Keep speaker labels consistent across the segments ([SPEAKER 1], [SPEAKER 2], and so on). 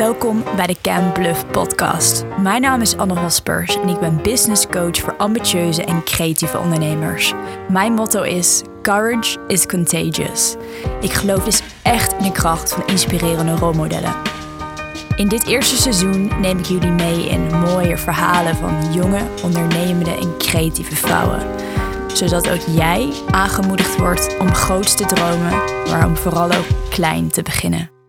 [SPEAKER 1] Welkom bij de Cam Bluff podcast. Mijn naam is Anne Hospers en ik ben business coach voor ambitieuze en creatieve ondernemers. Mijn motto is Courage is contagious. Ik geloof dus echt in de kracht van inspirerende rolmodellen. In dit eerste seizoen neem ik jullie mee in mooie verhalen van jonge, ondernemende en creatieve vrouwen. Zodat ook jij aangemoedigd wordt om groots te dromen, maar om vooral ook klein te beginnen.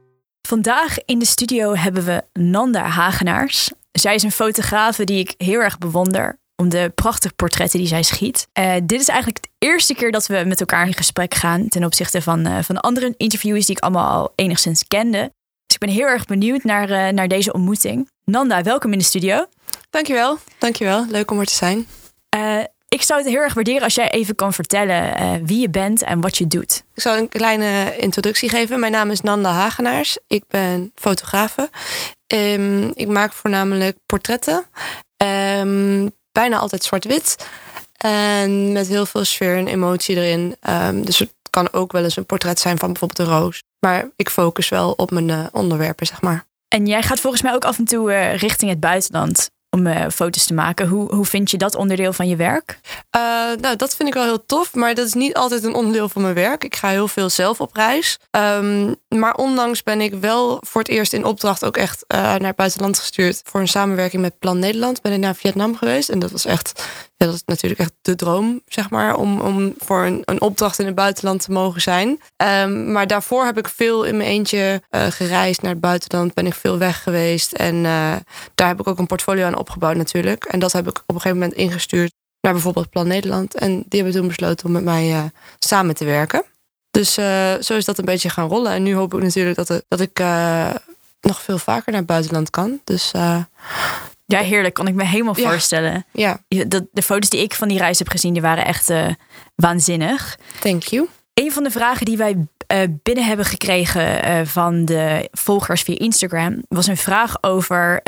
[SPEAKER 1] Vandaag in de studio hebben we Nanda Hagenaars. Zij is een fotografe die ik heel erg bewonder om de prachtige portretten die zij schiet. Uh, dit is eigenlijk de eerste keer dat we met elkaar in gesprek gaan ten opzichte van, uh, van andere interviews die ik allemaal al enigszins kende. Dus ik ben heel erg benieuwd naar, uh, naar deze ontmoeting. Nanda, welkom in de studio.
[SPEAKER 2] Dankjewel, dankjewel. Leuk om er te zijn.
[SPEAKER 1] Ik zou het heel erg waarderen als jij even kan vertellen uh, wie je bent en wat je doet.
[SPEAKER 2] Ik zal een kleine introductie geven. Mijn naam is Nanda Hagenaars. Ik ben fotografe. Um, ik maak voornamelijk portretten. Um, bijna altijd zwart-wit. En met heel veel sfeer en emotie erin. Um, dus het kan ook wel eens een portret zijn van bijvoorbeeld een roos. Maar ik focus wel op mijn uh, onderwerpen, zeg maar.
[SPEAKER 1] En jij gaat volgens mij ook af en toe uh, richting het buitenland om uh, foto's te maken. Hoe, hoe vind je dat onderdeel van je werk?
[SPEAKER 2] Uh, nou, dat vind ik wel heel tof, maar dat is niet altijd een onderdeel van mijn werk. Ik ga heel veel zelf op reis. Um, maar ondanks ben ik wel voor het eerst in opdracht ook echt uh, naar het buitenland gestuurd. Voor een samenwerking met Plan Nederland ben ik naar Vietnam geweest. En dat was echt, dat is natuurlijk echt de droom, zeg maar, om, om voor een, een opdracht in het buitenland te mogen zijn. Um, maar daarvoor heb ik veel in mijn eentje gereisd naar het buitenland. Ben ik veel weg geweest. En daar heb ik ook een portfolio aan opgebouwd natuurlijk. En dat heb ik op een gegeven moment ingestuurd naar bijvoorbeeld Plan Nederland. En die hebben toen besloten om met mij uh, samen te werken. Dus zo is dat een beetje gaan rollen. En nu hoop ik natuurlijk dat, dat ik nog veel vaker naar het buitenland kan. Dus
[SPEAKER 1] ja, heerlijk. Kan ik me helemaal
[SPEAKER 2] ja.
[SPEAKER 1] voorstellen.
[SPEAKER 2] Ja.
[SPEAKER 1] De, de foto's die ik van die reis heb gezien, die waren echt waanzinnig.
[SPEAKER 2] Thank you.
[SPEAKER 1] Een van de vragen die wij uh, binnen hebben gekregen uh, van de volgers via Instagram was een vraag over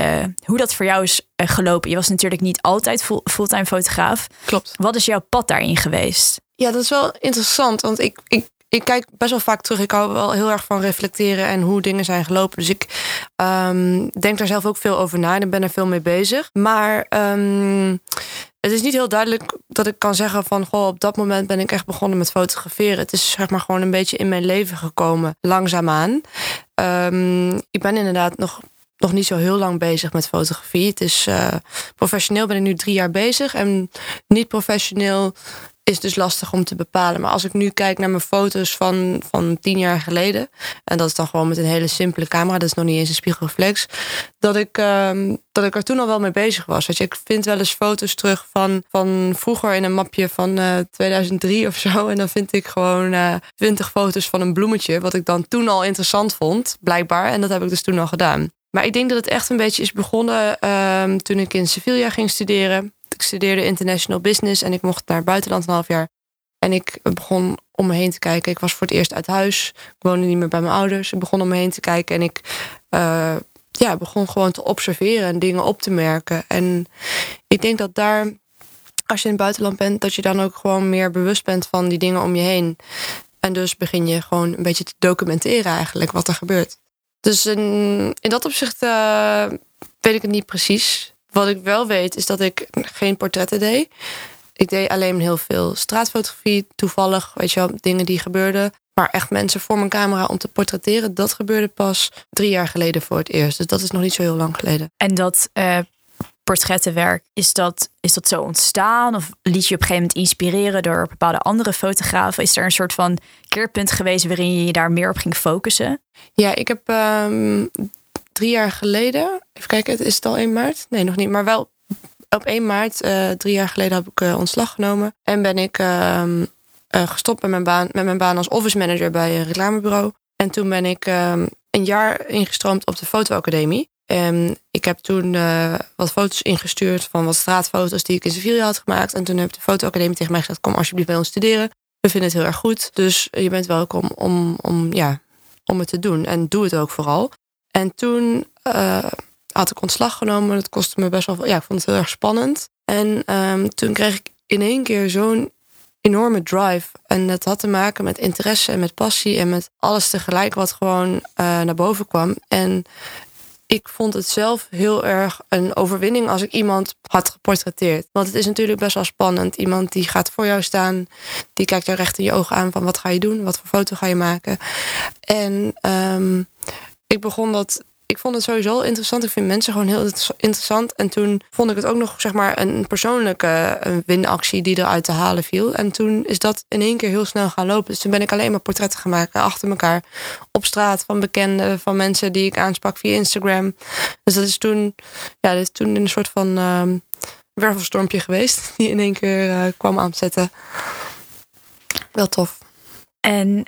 [SPEAKER 1] hoe dat voor jou is gelopen. Je was natuurlijk niet altijd fulltime fotograaf.
[SPEAKER 2] Klopt.
[SPEAKER 1] Wat is jouw pad daarin geweest?
[SPEAKER 2] Ja, dat is wel interessant, want ik, ik, ik kijk best wel vaak terug. Ik hou wel heel erg van reflecteren en hoe dingen zijn gelopen. Dus ik um, denk daar zelf ook veel over na en ben er veel mee bezig. Maar um, het is niet heel duidelijk dat ik kan zeggen van goh, op dat moment ben ik echt begonnen met fotograferen. Het is zeg maar gewoon een beetje in mijn leven gekomen, langzaamaan. Um, ik ben inderdaad nog, nog niet zo heel lang bezig met fotografie. Het is uh, professioneel ben ik nu drie jaar bezig en niet professioneel is dus lastig om te bepalen. Maar als ik nu kijk naar mijn foto's van, van tien jaar geleden. En dat is dan gewoon met een hele simpele camera. Dat is nog niet eens een spiegelreflex. Dat ik, um, dat ik er toen al wel mee bezig was. Weet je, ik vind wel eens foto's terug van, van vroeger in een mapje van uh, 2003 of zo. En dan vind ik gewoon uh, 20 foto's van een bloemetje. Wat ik dan toen al interessant vond, blijkbaar. En dat heb ik dus toen al gedaan. Maar ik denk dat het echt een beetje is begonnen um, toen ik in Sevilla ging studeren. Ik studeerde international business en ik mocht naar het buitenland een half jaar. En ik begon om me heen te kijken. Ik was voor het eerst uit huis. Ik woonde niet meer bij mijn ouders. Ik begon om me heen te kijken en ik uh, ja, begon gewoon te observeren en dingen op te merken. En ik denk dat daar, als je in het buitenland bent, dat je dan ook gewoon meer bewust bent van die dingen om je heen. En dus begin je gewoon een beetje te documenteren eigenlijk wat er gebeurt. Dus in, in dat opzicht uh, weet ik het niet precies. Wat ik wel weet is dat ik geen portretten deed. Ik deed alleen heel veel straatfotografie, toevallig, weet je wel, dingen die gebeurden. Maar echt mensen voor mijn camera om te portretteren, dat gebeurde pas drie jaar geleden voor het eerst. Dus dat is nog niet zo heel lang geleden.
[SPEAKER 1] En dat uh, portrettenwerk, is dat, is dat zo ontstaan? Of liet je op een gegeven moment inspireren door bepaalde andere fotografen? Is er een soort van keerpunt geweest waarin je je daar meer op ging focussen?
[SPEAKER 2] Ja, ik heb um, drie jaar geleden, even kijken, is het al 1 maart? Nee, nog niet, maar wel op 1 maart, uh, drie jaar geleden, heb ik uh, ontslag genomen. En ben ik uh, gestopt met mijn, baan, met mijn baan als office manager bij een reclamebureau. En toen ben ik ehm, een jaar ingestroomd op de fotoacademie. En ik heb toen wat foto's ingestuurd van wat straatfoto's die ik in Sevilla had gemaakt. En toen heb de fotoacademie tegen mij gezegd, kom alsjeblieft bij ons studeren. We vinden het heel erg goed, dus je bent welkom om, om, ja, om het te doen. En doe het ook vooral. En toen uh, had ik ontslag genomen. Dat kostte me best wel. Ja, ik vond het heel erg spannend. En um, toen kreeg ik in één keer zo'n enorme drive. En dat had te maken met interesse en met passie en met alles tegelijk wat gewoon uh, naar boven kwam. En ik vond het zelf heel erg een overwinning als ik iemand had geportretteerd. Want het is natuurlijk best wel spannend. Iemand die gaat voor jou staan, die kijkt jou recht in je ogen aan van wat ga je doen, wat voor foto ga je maken. En ehm, ik begon dat ik vond het sowieso interessant. Ik vind mensen gewoon heel interessant. En toen vond ik het ook nog zeg maar een persoonlijke winactie die eruit te halen viel. En toen is dat in één keer heel snel gaan lopen. Dus toen ben ik alleen maar portretten maken achter elkaar op straat van bekenden, van mensen die ik aansprak via Instagram. Dus dat is toen, ja, dat is toen een soort van uh, wervelstormpje geweest die in één keer uh, kwam aanzetten. Wel tof.
[SPEAKER 1] En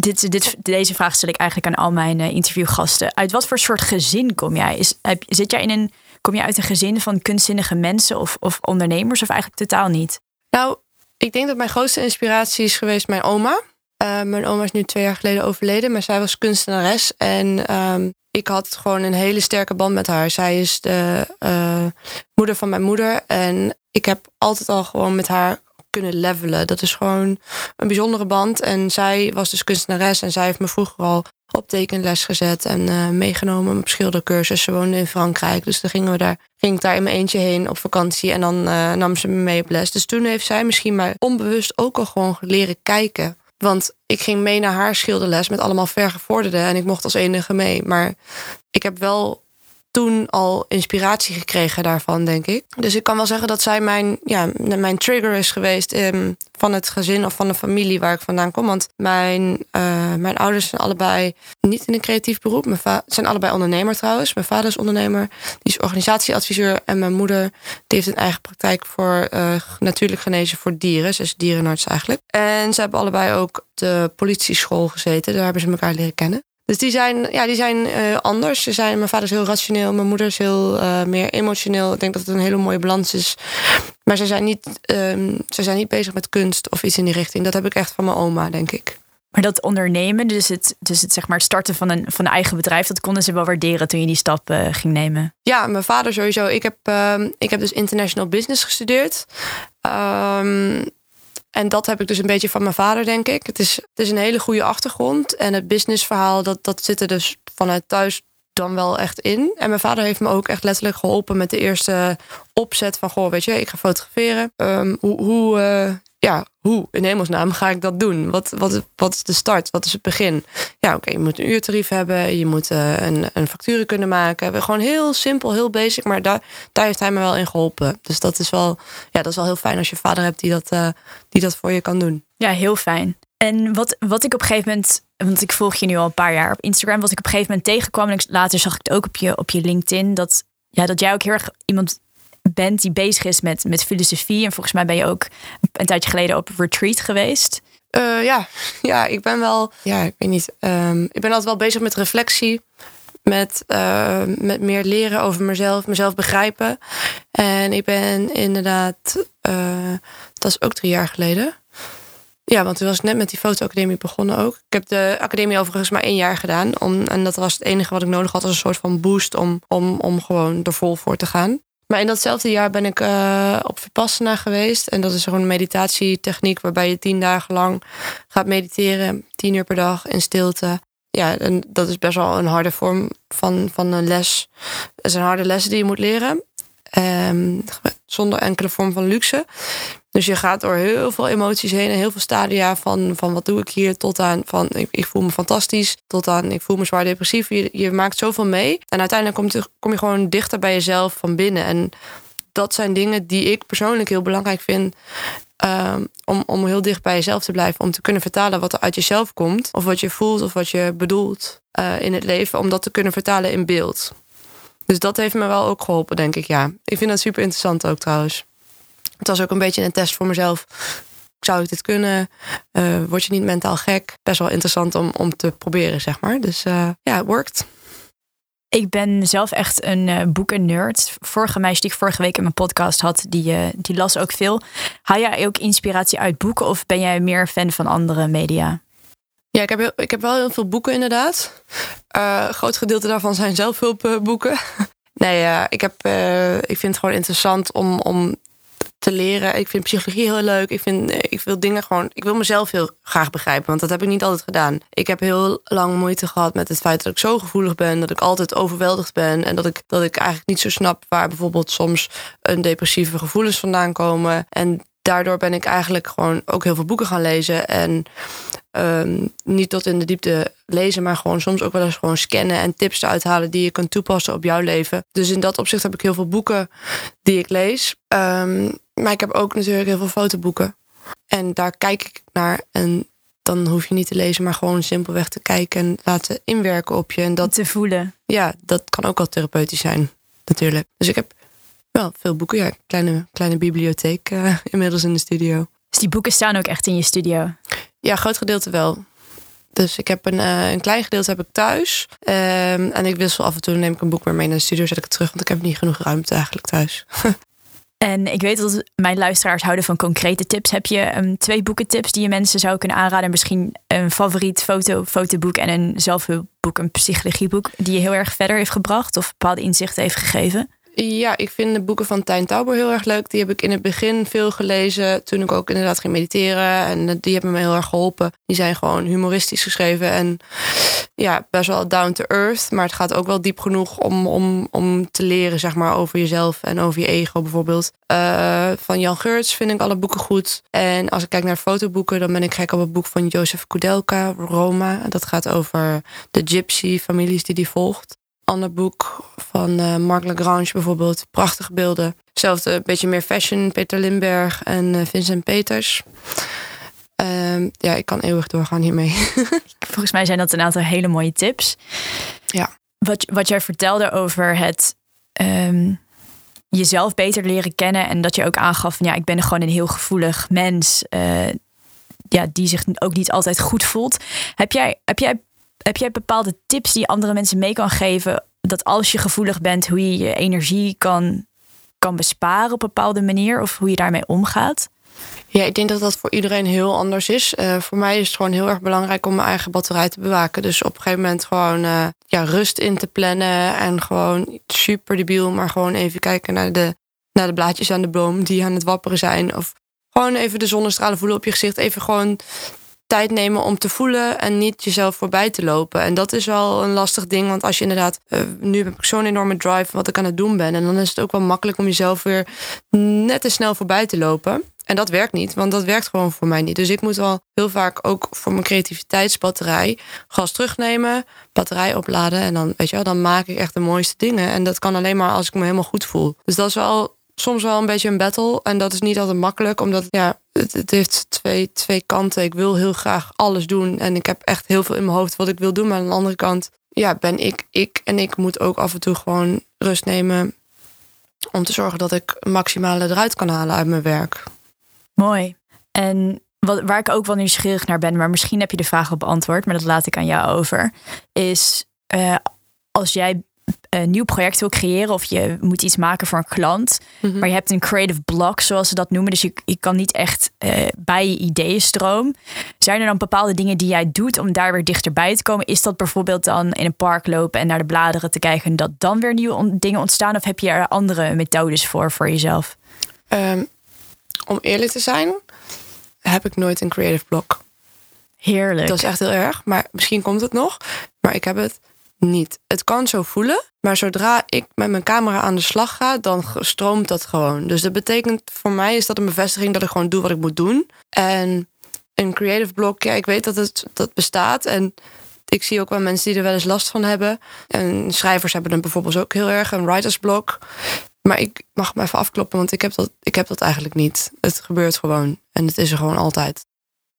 [SPEAKER 1] dit, deze vraag stel ik eigenlijk aan al mijn uh, interviewgasten. Uit wat voor soort gezin kom jij? Is, heb, zit jij in een, kom je uit een gezin van kunstzinnige mensen of, of ondernemers of eigenlijk totaal niet?
[SPEAKER 2] Nou, ik denk dat mijn grootste inspiratie is geweest mijn oma. Uh, mijn oma is nu twee jaar geleden overleden, maar zij was kunstenares. En um, ik had gewoon een hele sterke band met haar. Zij is de uh, moeder van mijn moeder. En ik heb altijd al gewoon met haar kunnen levelen. Dat is gewoon een bijzondere band. En zij was dus kunstenares en zij heeft me vroeger al op tekenles gezet en uh, meegenomen op schildercursus. Ze woonde in Frankrijk, dus dan gingen we daar, ging ik daar in mijn eentje heen op vakantie en dan uh, nam ze me mee op les. Dus toen heeft zij misschien mij onbewust ook al gewoon leren kijken. Want ik ging mee naar haar schilderles met allemaal vergevorderden en ik mocht als enige mee. Maar ik heb wel toen al inspiratie gekregen daarvan, denk ik. Dus ik kan wel zeggen dat zij mijn, ja, mijn trigger is geweest um, van het gezin of van de familie waar ik vandaan kom. Want mijn, uh, mijn ouders zijn allebei niet in een creatief beroep. Mijn zijn allebei ondernemer trouwens. Mijn vader is ondernemer, die is organisatieadviseur. En mijn moeder die heeft een eigen praktijk voor uh, natuurlijk genezen voor dieren. Ze is dierenarts eigenlijk. En ze hebben allebei ook de politieschool gezeten. Daar hebben ze elkaar leren kennen. Dus die zijn, ja, die zijn uh, anders. Ze zijn, mijn vader is heel rationeel, mijn moeder is heel uh, meer emotioneel. Ik denk dat het een hele mooie balans is. Maar ze zijn, niet, um, ze zijn niet bezig met kunst of iets in die richting. Dat heb ik echt van mijn oma, denk ik.
[SPEAKER 1] Maar dat ondernemen, dus het, dus het zeg maar starten van een, van een eigen bedrijf, dat konden ze wel waarderen toen je die stap uh, ging nemen.
[SPEAKER 2] Ja, mijn vader sowieso. Ik heb, uh, ik heb dus international business gestudeerd. Um, en dat heb ik dus een beetje van mijn vader, denk ik. Het is, het is een hele goede achtergrond. En het businessverhaal, dat, dat zit er dus vanuit thuis dan wel echt in. En mijn vader heeft me ook echt letterlijk geholpen met de eerste opzet van... goh, weet je, ik ga fotograferen. Um, hoe, hoe, uh, ja, hoe in hemelsnaam ga ik dat doen? Wat, wat, wat is de start? Wat is het begin? Ja, oké, je moet een uurtarief hebben. Je moet uh, een, een facturen kunnen maken. Gewoon heel simpel, heel basic. Maar daar, daar heeft hij me wel in geholpen. Dus dat is wel, ja, dat is wel heel fijn als je vader hebt die dat, uh, die dat voor je kan doen.
[SPEAKER 1] Ja, heel fijn. En wat, wat ik op een gegeven moment, want ik volg je nu al een paar jaar op Instagram, wat ik op een gegeven moment tegenkwam, en later zag ik het ook op je, op je LinkedIn, dat, ja, dat jij ook heel erg iemand bent die bezig is met, met filosofie. En volgens mij ben je ook een tijdje geleden op retreat geweest.
[SPEAKER 2] Uh, ja. ja, ik ben wel, ja, ik weet niet. Um, ik ben altijd wel bezig met reflectie. Met, uh, met meer leren over mezelf, mezelf begrijpen. En ik ben inderdaad, uh, dat is ook drie jaar geleden. Ja, want toen was ik net met die fotoacademie begonnen ook. Ik heb de academie overigens maar één jaar gedaan. Om, en dat was het enige wat ik nodig had als een soort van boost om, om, om gewoon er vol voor te gaan. Maar in datzelfde jaar ben ik uh, op Vipassana geweest. En dat is gewoon een meditatietechniek waarbij je tien dagen lang gaat mediteren. Tien uur per dag in stilte. Ja, en dat is best wel een harde vorm van, van een les. Het zijn harde lessen die je moet leren. Um, zonder enkele vorm van luxe. Dus je gaat door heel veel emoties heen en heel veel stadia van, van wat doe ik hier tot aan van ik, ik voel me fantastisch tot aan ik voel me zwaar depressief. Je, je maakt zoveel mee en uiteindelijk kom je, kom je gewoon dichter bij jezelf van binnen. En dat zijn dingen die ik persoonlijk heel belangrijk vind. Um, om, om heel dicht bij jezelf te blijven. Om te kunnen vertalen wat er uit jezelf komt. Of wat je voelt of wat je bedoelt uh, in het leven. Om dat te kunnen vertalen in beeld. Dus dat heeft me wel ook geholpen, denk ik. Ja, ik vind dat super interessant ook trouwens. Het was ook een beetje een test voor mezelf. Zou ik dit kunnen? Uh, word je niet mentaal gek? Best wel interessant om, om te proberen, zeg maar. Dus uh, ja, het workt.
[SPEAKER 1] Ik ben zelf echt een uh, boeken-nerd. Vorige meisje die ik vorige week in mijn podcast had, die, uh, die las ook veel. Haal jij ook inspiratie uit boeken of ben jij meer fan van andere media?
[SPEAKER 2] Ja, ik heb, heel, ik heb wel heel veel boeken inderdaad. Uh, een groot gedeelte daarvan zijn zelfhulpboeken. nee, ik, heb, ik vind het gewoon interessant om, om te leren. Ik vind psychologie heel leuk. Ik, vind, ik wil dingen gewoon. Ik wil mezelf heel graag begrijpen. Want dat heb ik niet altijd gedaan. Ik heb heel lang moeite gehad met het feit dat ik zo gevoelig ben. Dat ik altijd overweldigd ben. En dat ik, dat ik eigenlijk niet zo snap waar bijvoorbeeld soms een depressieve gevoelens vandaan komen. En daardoor ben ik eigenlijk gewoon ook heel veel boeken gaan lezen. En um, niet tot in de diepte lezen, maar gewoon soms ook wel eens gewoon scannen en tips eruit halen die je kunt toepassen op jouw leven. Dus in dat opzicht heb ik heel veel boeken die ik lees. Um, maar ik heb ook natuurlijk heel veel fotoboeken. En daar kijk ik naar. En dan hoef je niet te lezen, maar gewoon simpelweg te kijken en laten inwerken op je. En dat
[SPEAKER 1] te voelen.
[SPEAKER 2] Ja, dat kan ook wel therapeutisch zijn, natuurlijk. Dus ik heb wel veel boeken. Ja, kleine, kleine bibliotheek uh, inmiddels in de studio.
[SPEAKER 1] Dus die boeken staan ook echt in je studio?
[SPEAKER 2] Ja, groot gedeelte wel. Dus ik heb een, uh, een klein gedeelte heb ik thuis. Um, en ik wissel af en toe neem ik een boek weer mee naar de studio, zet ik het terug, want ik heb niet genoeg ruimte eigenlijk thuis.
[SPEAKER 1] En ik weet dat mijn luisteraars houden van concrete tips. Heb je um, twee boekentips die je mensen zou kunnen aanraden? Misschien een favoriet foto, fotoboek en een zelfhulpboek, een psychologieboek, die je heel erg verder heeft gebracht of bepaalde inzichten heeft gegeven?
[SPEAKER 2] Ja, ik vind de boeken van Tijn Tauber heel erg leuk. Die heb ik in het begin veel gelezen. Toen ik ook inderdaad ging mediteren. En die hebben me heel erg geholpen. Die zijn gewoon humoristisch geschreven. En ja, best wel down to earth. Maar het gaat ook wel diep genoeg om, om, om te leren, zeg maar, over jezelf en over je ego bijvoorbeeld. Uh, van Jan Geurts vind ik alle boeken goed. En als ik kijk naar fotoboeken, dan ben ik gek op het boek van Jozef Kudelka, Roma. Dat gaat over de gypsy-families die die volgt ander boek van uh, Marc Lagrange bijvoorbeeld. Prachtige beelden. Hetzelfde, een beetje meer fashion. Peter Limberg en uh, Vincent Peters. Uh, ja, ik kan eeuwig doorgaan hiermee.
[SPEAKER 1] Volgens mij zijn dat een aantal hele mooie tips.
[SPEAKER 2] Ja.
[SPEAKER 1] Wat, wat jij vertelde over het um, jezelf beter leren kennen. En dat je ook aangaf van ja, ik ben gewoon een heel gevoelig mens. Uh, ja, die zich ook niet altijd goed voelt. Heb jij, heb jij heb jij bepaalde tips die andere mensen mee kan geven? Dat als je gevoelig bent, hoe je je energie kan, kan besparen op een bepaalde manier of hoe je daarmee omgaat?
[SPEAKER 2] Ja, ik denk dat dat voor iedereen heel anders is. Uh, voor mij is het gewoon heel erg belangrijk om mijn eigen batterij te bewaken. Dus op een gegeven moment gewoon uh, ja, rust in te plannen. En gewoon super debiel, maar gewoon even kijken naar de, naar de blaadjes aan de boom die aan het wapperen zijn. Of gewoon even de zonnestralen voelen op je gezicht. Even gewoon tijd nemen om te voelen en niet jezelf voorbij te lopen. En dat is wel een lastig ding, want als je inderdaad, uh, nu heb ik zo'n enorme drive wat ik aan het doen ben. En dan is het ook wel makkelijk om jezelf weer net te snel voorbij te lopen. En dat werkt niet, want dat werkt gewoon voor mij niet. Dus ik moet wel heel vaak ook voor mijn creativiteitsbatterij gas terugnemen, batterij opladen. En dan, weet je wel, dan maak ik echt de mooiste dingen. En dat kan alleen maar als ik me helemaal goed voel. Dus dat is wel soms wel een beetje een battle. En dat is niet altijd makkelijk, omdat ja, het, heeft twee, twee kanten. Ik wil heel graag alles doen. En ik heb echt heel veel in mijn hoofd wat ik wil doen. Maar aan de andere kant ja, ben ik ik. En ik moet ook af en toe gewoon rust nemen. Om te zorgen dat ik maximale eruit kan halen uit mijn werk.
[SPEAKER 1] Mooi. En wat, waar ik ook wel nieuwsgierig naar ben, maar misschien heb je de vraag al beantwoord, maar dat laat ik aan jou over. Is uh, als jij een nieuw project wil creëren of je moet iets maken voor een klant, mhm. maar je hebt een creative block, zoals ze dat noemen, dus je, je kan niet echt uh, bij je ideeënstroom. Zijn er dan bepaalde dingen die jij doet om daar weer dichterbij te komen? Is dat bijvoorbeeld dan in een park lopen en naar de bladeren te kijken en dat dan weer nieuwe dingen ontstaan? Of heb je er andere methodes voor voor jezelf?
[SPEAKER 2] Um, om eerlijk te zijn, heb ik nooit een creative block.
[SPEAKER 1] Heerlijk.
[SPEAKER 2] Dat is echt heel erg, maar misschien komt het nog. Maar ik heb het niet. Het kan zo voelen, maar zodra ik met mijn camera aan de slag ga, dan stroomt dat gewoon. Dus dat betekent voor mij is dat een bevestiging dat ik gewoon doe wat ik moet doen. En een creative block, ja, ik weet dat het dat bestaat. En ik zie ook wel mensen die er wel eens last van hebben. En schrijvers hebben het bijvoorbeeld ook heel erg, een writer's block. Maar ik mag me even afkloppen, want ik heb dat, ik heb dat eigenlijk niet. Het gebeurt gewoon en het is er gewoon altijd.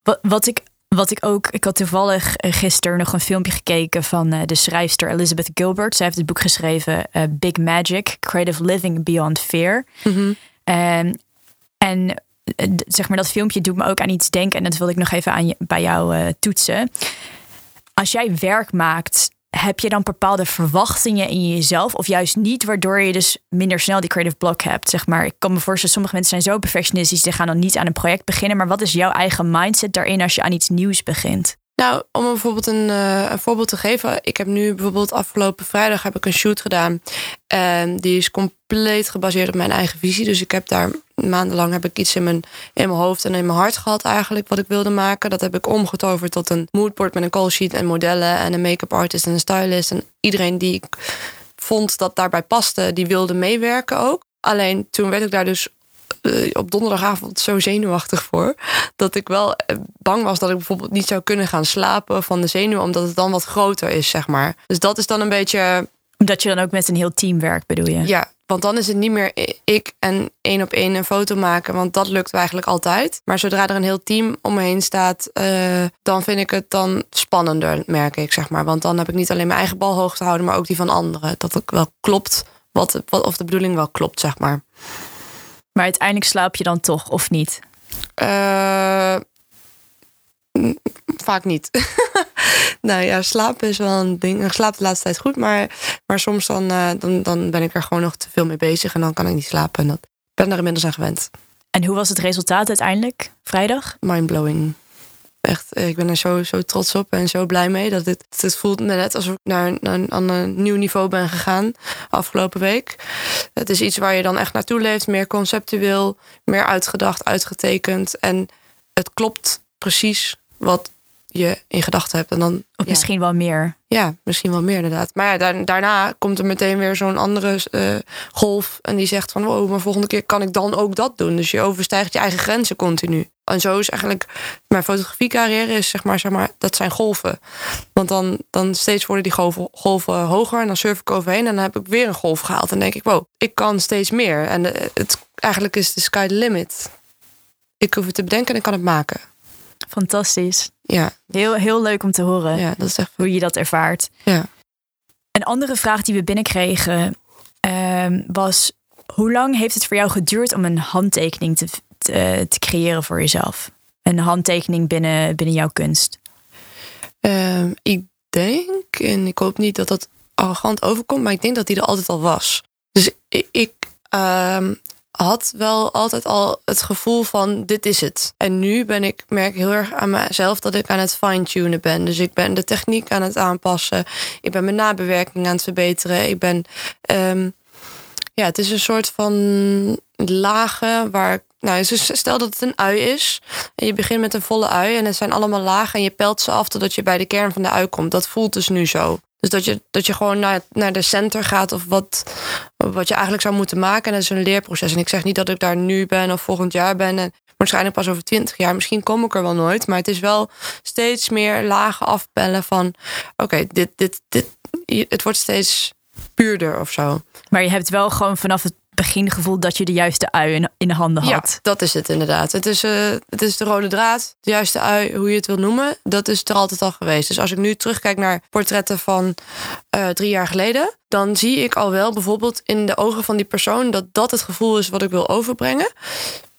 [SPEAKER 1] Wat, wat ik wat ik ook, ik had toevallig eh, gisteren nog een filmpje gekeken van uh, de schrijfster Elizabeth Gilbert. Zij heeft het boek geschreven uh, Big Magic: Creative Living Beyond Fear. Mm en zeg maar dat filmpje doet me ook aan iets denken en dat wil ik nog even aan je, bij jou toetsen. Als jij werk maakt heb je dan bepaalde verwachtingen in jezelf of juist niet, waardoor je dus minder snel die creative block hebt? Zeg maar, ik kan me voorstellen, sommige mensen zijn zo perfectionistisch, die gaan dan niet aan een project beginnen. Maar wat is jouw eigen mindset daarin als je aan iets nieuws begint?
[SPEAKER 2] Nou, om bijvoorbeeld een, uh, een, voorbeeld te geven. Ik heb nu bijvoorbeeld afgelopen vrijdag heb ik een shoot gedaan. En die is compleet gebaseerd op mijn eigen visie. Dus ik heb daar maandenlang heb ik iets in mijn, in mijn hoofd en in mijn hart gehad eigenlijk wat ik wilde maken. Dat heb ik omgetoverd tot een moodboard met een call sheet en modellen en een make-up artist en een stylist. En iedereen die ik vond dat daarbij paste, die wilde meewerken ook. Alleen toen werd ik daar dus eh, op donderdagavond zo zenuwachtig voor. Dat ik wel eh, bang was dat ik bijvoorbeeld niet zou kunnen gaan slapen van de zenuwen, omdat het dan wat groter is, zeg maar. Dus dat is dan een beetje.
[SPEAKER 1] Dat je dan ook met een heel team werkt, bedoel je?
[SPEAKER 2] Ja, want dan is het niet meer ik en één op één een foto maken, want dat lukt eigenlijk altijd. Maar zodra er een heel team om me heen staat, uh, dan vind ik het dan spannender, merk ik, zeg maar. Want dan heb ik niet alleen mijn eigen bal hoog te houden, maar ook die van anderen. Dat het wel klopt, wat, wat, of de bedoeling wel klopt, zeg maar.
[SPEAKER 1] Maar uiteindelijk slaap je dan toch, of niet?
[SPEAKER 2] Uh, vaak niet. nou ja, slapen is wel een ding. Ik slaap de laatste tijd goed, maar, maar soms dan, uh, dan, dan ben ik er gewoon nog te veel mee bezig en dan kan ik niet slapen. En dat, ben er inmiddels aan gewend.
[SPEAKER 1] En hoe was het resultaat uiteindelijk, vrijdag?
[SPEAKER 2] Mindblowing. Echt, ik ben er zo, zo trots op en zo blij mee. Dat dit, het voelt me net alsof ik naar, naar, naar een nieuw niveau ben gegaan afgelopen week. Het is iets waar je dan echt naartoe leeft. Meer conceptueel, meer uitgedacht, uitgetekend. En het klopt precies wat je in gedachten hebt. En dan,
[SPEAKER 1] of misschien wel meer.
[SPEAKER 2] Ja, misschien wel meer inderdaad. Maar ja, daarna komt er meteen weer zo'n andere uh, golf. En die zegt van, wow, maar volgende keer kan ik dan ook dat doen. Dus je overstijgt je eigen grenzen continu. En zo is eigenlijk mijn fotografiecarrière is zeg maar, zeg maar, dat zijn golven. Want dan, dan steeds worden die golven, golven hoger en dan surf ik overheen en dan heb ik weer een golf gehaald. En denk ik, wow, ik kan steeds meer. En eh, het, eigenlijk is de sky the limit. Ik hoef het te bedenken en ik kan het maken.
[SPEAKER 1] Fantastisch.
[SPEAKER 2] Ja.
[SPEAKER 1] Heel, heel leuk om te horen
[SPEAKER 2] ja, dat is echt...
[SPEAKER 1] hoe je dat ervaart.
[SPEAKER 2] Ja.
[SPEAKER 1] Een andere vraag die we binnenkregen uh, was: hoe lang heeft het voor jou geduurd om een handtekening te, te, te creëren voor jezelf? Een handtekening binnen, binnen jouw kunst?
[SPEAKER 2] Uh, ik denk, en ik hoop niet dat dat arrogant overkomt, maar ik denk dat die er altijd al was. Dus ik, ik ehm, had wel altijd al het gevoel van dit is het. En nu ben ik, merk heel erg aan mezelf dat ik aan het fine-tunen ben. Dus ik ben de techniek aan het aanpassen. Ik ben mijn nabewerking aan het verbeteren. Ik ben, um, ja, het is een soort van lagen waar nou, stel dat het een ui is. En je begint met een volle ui. En het zijn allemaal lagen. En je pelt ze af totdat je bij de kern van de ui komt. Dat voelt dus nu zo. Dus dat je, dat je gewoon naar, naar de center gaat of wat, wat je eigenlijk zou moeten maken. En dat is een leerproces. En ik zeg niet dat ik daar nu ben of volgend jaar ben. En waarschijnlijk pas over twintig jaar. Misschien kom ik er wel nooit. Maar het is wel steeds meer lagen afpellen van... oké, dit, dit, dit, het wordt steeds puurder of zo.
[SPEAKER 1] Maar je hebt wel gewoon vanaf het begingevoel dat je de juiste ui in, in de handen had.
[SPEAKER 2] Ja, dat is het inderdaad. Het is, uh, het is de rode draad, de juiste ui, hoe je het wil noemen. Dat is er altijd al geweest. Dus als ik nu terugkijk naar portretten van uh, drie jaar geleden, dan zie ik al wel bijvoorbeeld in de ogen van die persoon dat dat het gevoel is wat ik wil overbrengen.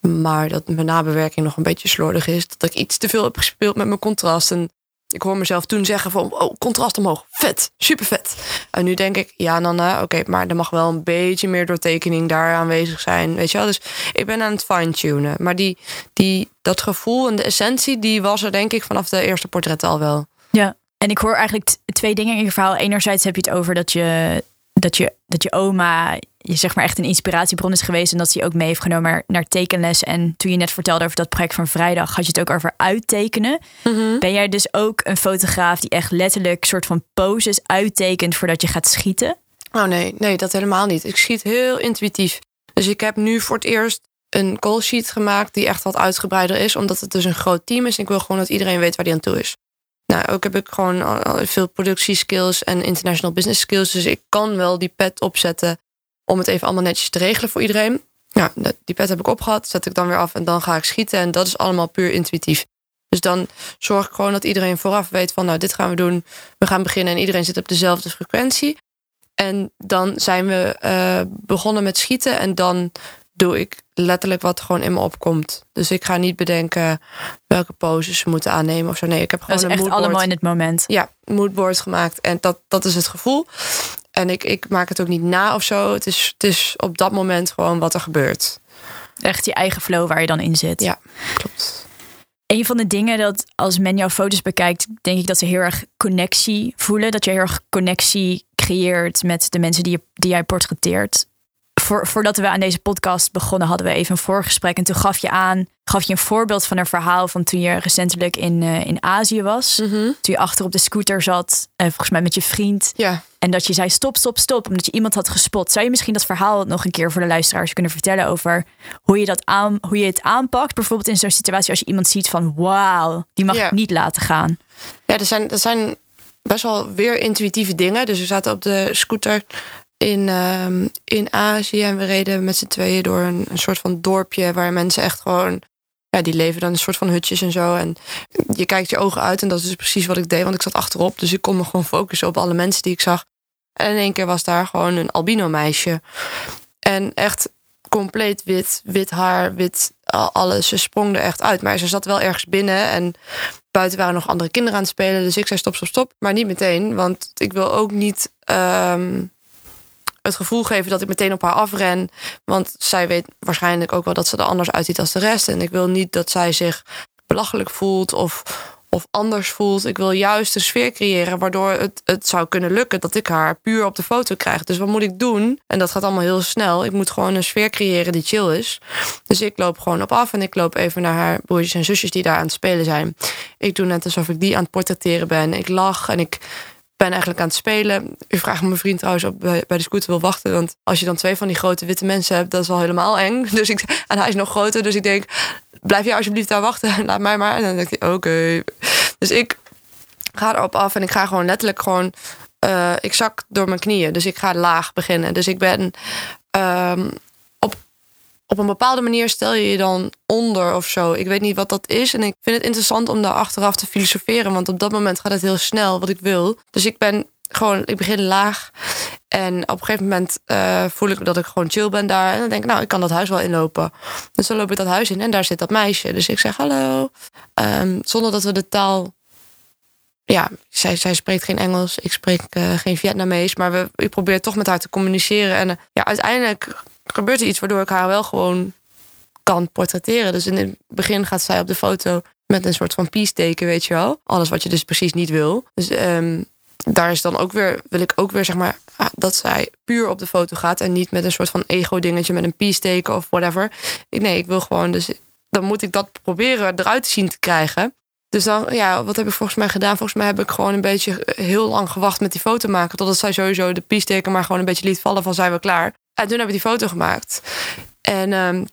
[SPEAKER 2] Maar dat mijn nabewerking nog een beetje slordig is. Dat ik iets te veel heb gespeeld met mijn contrast. En ik hoor mezelf toen zeggen van, oh, contrast omhoog, vet, super vet. En nu denk ik, ja Nana, oké, maar er mag wel een beetje meer doortekening daar aanwezig zijn, weet je wel. Dus ik ben aan het fine-tunen. Maar die, die, dat gevoel en de essentie, die was er denk ik vanaf de eerste portretten al wel.
[SPEAKER 1] Ja, en ik hoor eigenlijk twee dingen in je verhaal. Enerzijds heb je het over dat je, dat je, dat je oma je zeg maar echt een inspiratiebron is geweest. En dat ze je ook mee heeft genomen naar tekenles. En toen je net vertelde over dat project van vrijdag, had je het ook over uittekenen.
[SPEAKER 2] Mhm.
[SPEAKER 1] Ben jij dus ook een fotograaf die echt letterlijk soort van poses uittekent voordat je gaat schieten?
[SPEAKER 2] Oh nee, nee, dat helemaal niet. Ik schiet heel intuïtief. Dus ik heb nu voor het eerst een call sheet gemaakt die echt wat uitgebreider is, omdat het dus een groot team is. En ik wil gewoon dat iedereen weet waar die aan toe is. Nou, ook heb ik gewoon veel productieskills en international business skills. Dus ik kan wel die pet opzetten om het even allemaal netjes te regelen voor iedereen. Die pet heb ik opgehad, zet ik dan weer af en dan ga ik schieten. En dat is allemaal puur intuïtief. Dus dan zorg ik gewoon dat iedereen vooraf weet van nou, dit gaan we doen. We gaan beginnen en iedereen zit op dezelfde frequentie. En dan zijn we uh, begonnen met schieten en dan doe ik letterlijk wat gewoon in me opkomt. Dus ik ga niet bedenken welke poses ze moeten aannemen of zo. Nee, ik heb gewoon
[SPEAKER 1] dat
[SPEAKER 2] is
[SPEAKER 1] een echt allemaal in het moment.
[SPEAKER 2] Ja, moodboard gemaakt en dat, dat is het gevoel. En ik, ik maak het ook niet na of zo. Het is, het is op dat moment gewoon wat er gebeurt.
[SPEAKER 1] Echt je eigen flow waar je dan in zit.
[SPEAKER 2] Ja, klopt.
[SPEAKER 1] Een van de dingen dat als men jouw foto's bekijkt, denk ik dat ze heel erg connectie voelen. Dat je heel erg connectie creëert met de mensen die, je, die jij portretteert. Voor, voordat we aan deze podcast begonnen, hadden we even een voorgesprek. En toen gaf je aan, gaf je een voorbeeld van een verhaal van toen je recentelijk in, uh, in Azië was.
[SPEAKER 2] Mhm.
[SPEAKER 1] Toen je achter op de scooter zat, uh, volgens mij met je vriend.
[SPEAKER 2] Ja.
[SPEAKER 1] En dat je zei stop, stop, stop, omdat je iemand had gespot. Zou je misschien dat verhaal nog een keer voor de luisteraars kunnen vertellen over hoe je, dat aan, hoe je het aanpakt? Bijvoorbeeld in zo'n situatie als je iemand ziet van wauw, die mag
[SPEAKER 2] Ja.
[SPEAKER 1] ik niet laten gaan.
[SPEAKER 2] Ja, er zijn, er zijn best wel weer intuïtieve dingen. Dus we zaten op de scooter in, ehm, in Azië en we reden met z'n tweeën door een, soort van dorpje waar mensen echt gewoon. Ja, die leven dan een soort van hutjes en zo. En je kijkt je ogen uit en dat is precies wat ik deed, want ik zat achterop. Dus ik kon me gewoon focussen op alle mensen die ik zag. En in één keer was daar gewoon een albino meisje. En echt compleet wit, wit haar, wit al- alles. Ze sprong er echt uit. Maar ze zat wel ergens binnen en buiten waren nog andere kinderen aan het spelen. Dus ik zei stop, stop, stop. Maar niet meteen, want ik wil ook niet ehm, het gevoel geven dat ik meteen op haar afren. Want zij weet waarschijnlijk ook wel dat ze er anders uitziet als de rest. En ik wil niet dat zij zich belachelijk voelt of, of anders voelt. Ik wil juist een sfeer creëren waardoor het, het zou kunnen lukken dat ik haar puur op de foto krijg. Dus wat moet ik doen? En dat gaat allemaal heel snel. Ik moet gewoon een sfeer creëren die chill is. Dus ik loop gewoon op af en ik loop even naar haar broertjes en zusjes die daar aan het spelen zijn. Ik doe net alsof ik die aan het portretteren ben. Ik lach en ik ben eigenlijk aan het spelen. U vraagt mijn vriend trouwens op bij, de scooter wil wachten. Want als je dan twee van die grote witte mensen hebt, dat is al helemaal eng. Dus ik, en hij is nog groter, dus ik denk, blijf jij alsjeblieft daar wachten. Laat mij maar. En dan denk ik, oké. Dus ik ga erop af en ik ga gewoon letterlijk gewoon... eh, ik zak door mijn knieën, dus ik ga laag beginnen. Dus ik ben ehm, op, een bepaalde manier stel je je dan onder of zo. Ik weet niet wat dat is. En ik vind het interessant om daar achteraf te filosoferen. Want op dat moment gaat het heel snel wat ik wil. Dus ik ben gewoon, ik begin laag. En op een gegeven moment eh, voel ik dat ik gewoon chill ben daar. En dan denk ik, nou, ik kan dat huis wel inlopen. Dus dan loop ik dat huis in en daar zit dat meisje. Dus ik zeg hallo. Ehm, zonder dat we de taal. Ja, zij, zij spreekt geen Engels. Ik spreek eh, geen Vietnamees. Maar we, ik probeer toch met haar te communiceren. En eh, ja, uiteindelijk gebeurt er iets waardoor ik haar wel gewoon kan portretteren. Dus in het begin gaat zij op de foto met een soort van peace teken, weet je wel. Alles wat je dus precies niet wil. Dus ehm, daar is dan ook weer, wil ik ook weer zeg maar, ah, dat zij puur op de foto gaat en niet met een soort van ego-dingetje met een peace teken of whatever. Ik, nee, ik wil gewoon, dus dan moet ik dat proberen eruit te zien te krijgen. Dus dan, ja, wat heb ik volgens mij gedaan? Volgens mij heb ik gewoon een beetje heel lang gewacht met die foto maken. Totdat zij sowieso de peace teken maar gewoon een beetje liet vallen van zijn we klaar. En toen heb ik die foto gemaakt. En, ehm,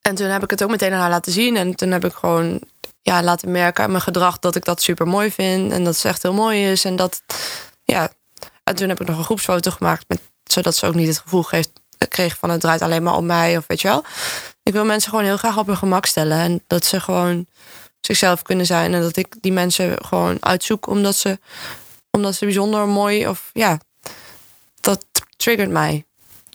[SPEAKER 2] en toen heb ik het ook meteen aan haar laten zien. En toen heb ik gewoon ja, laten merken aan mijn gedrag dat ik dat super mooi vind. En dat ze echt heel mooi is. En dat, ja. En toen heb ik nog een groepsfoto gemaakt. Met, zodat ze ook niet het gevoel geeft, kreeg van het draait alleen maar om mij. Of weet je wel. Ik wil mensen gewoon heel graag op hun gemak stellen. En dat ze gewoon zichzelf kunnen zijn. En dat ik die mensen gewoon uitzoek omdat ze, omdat ze bijzonder mooi of ja, dat triggert mij.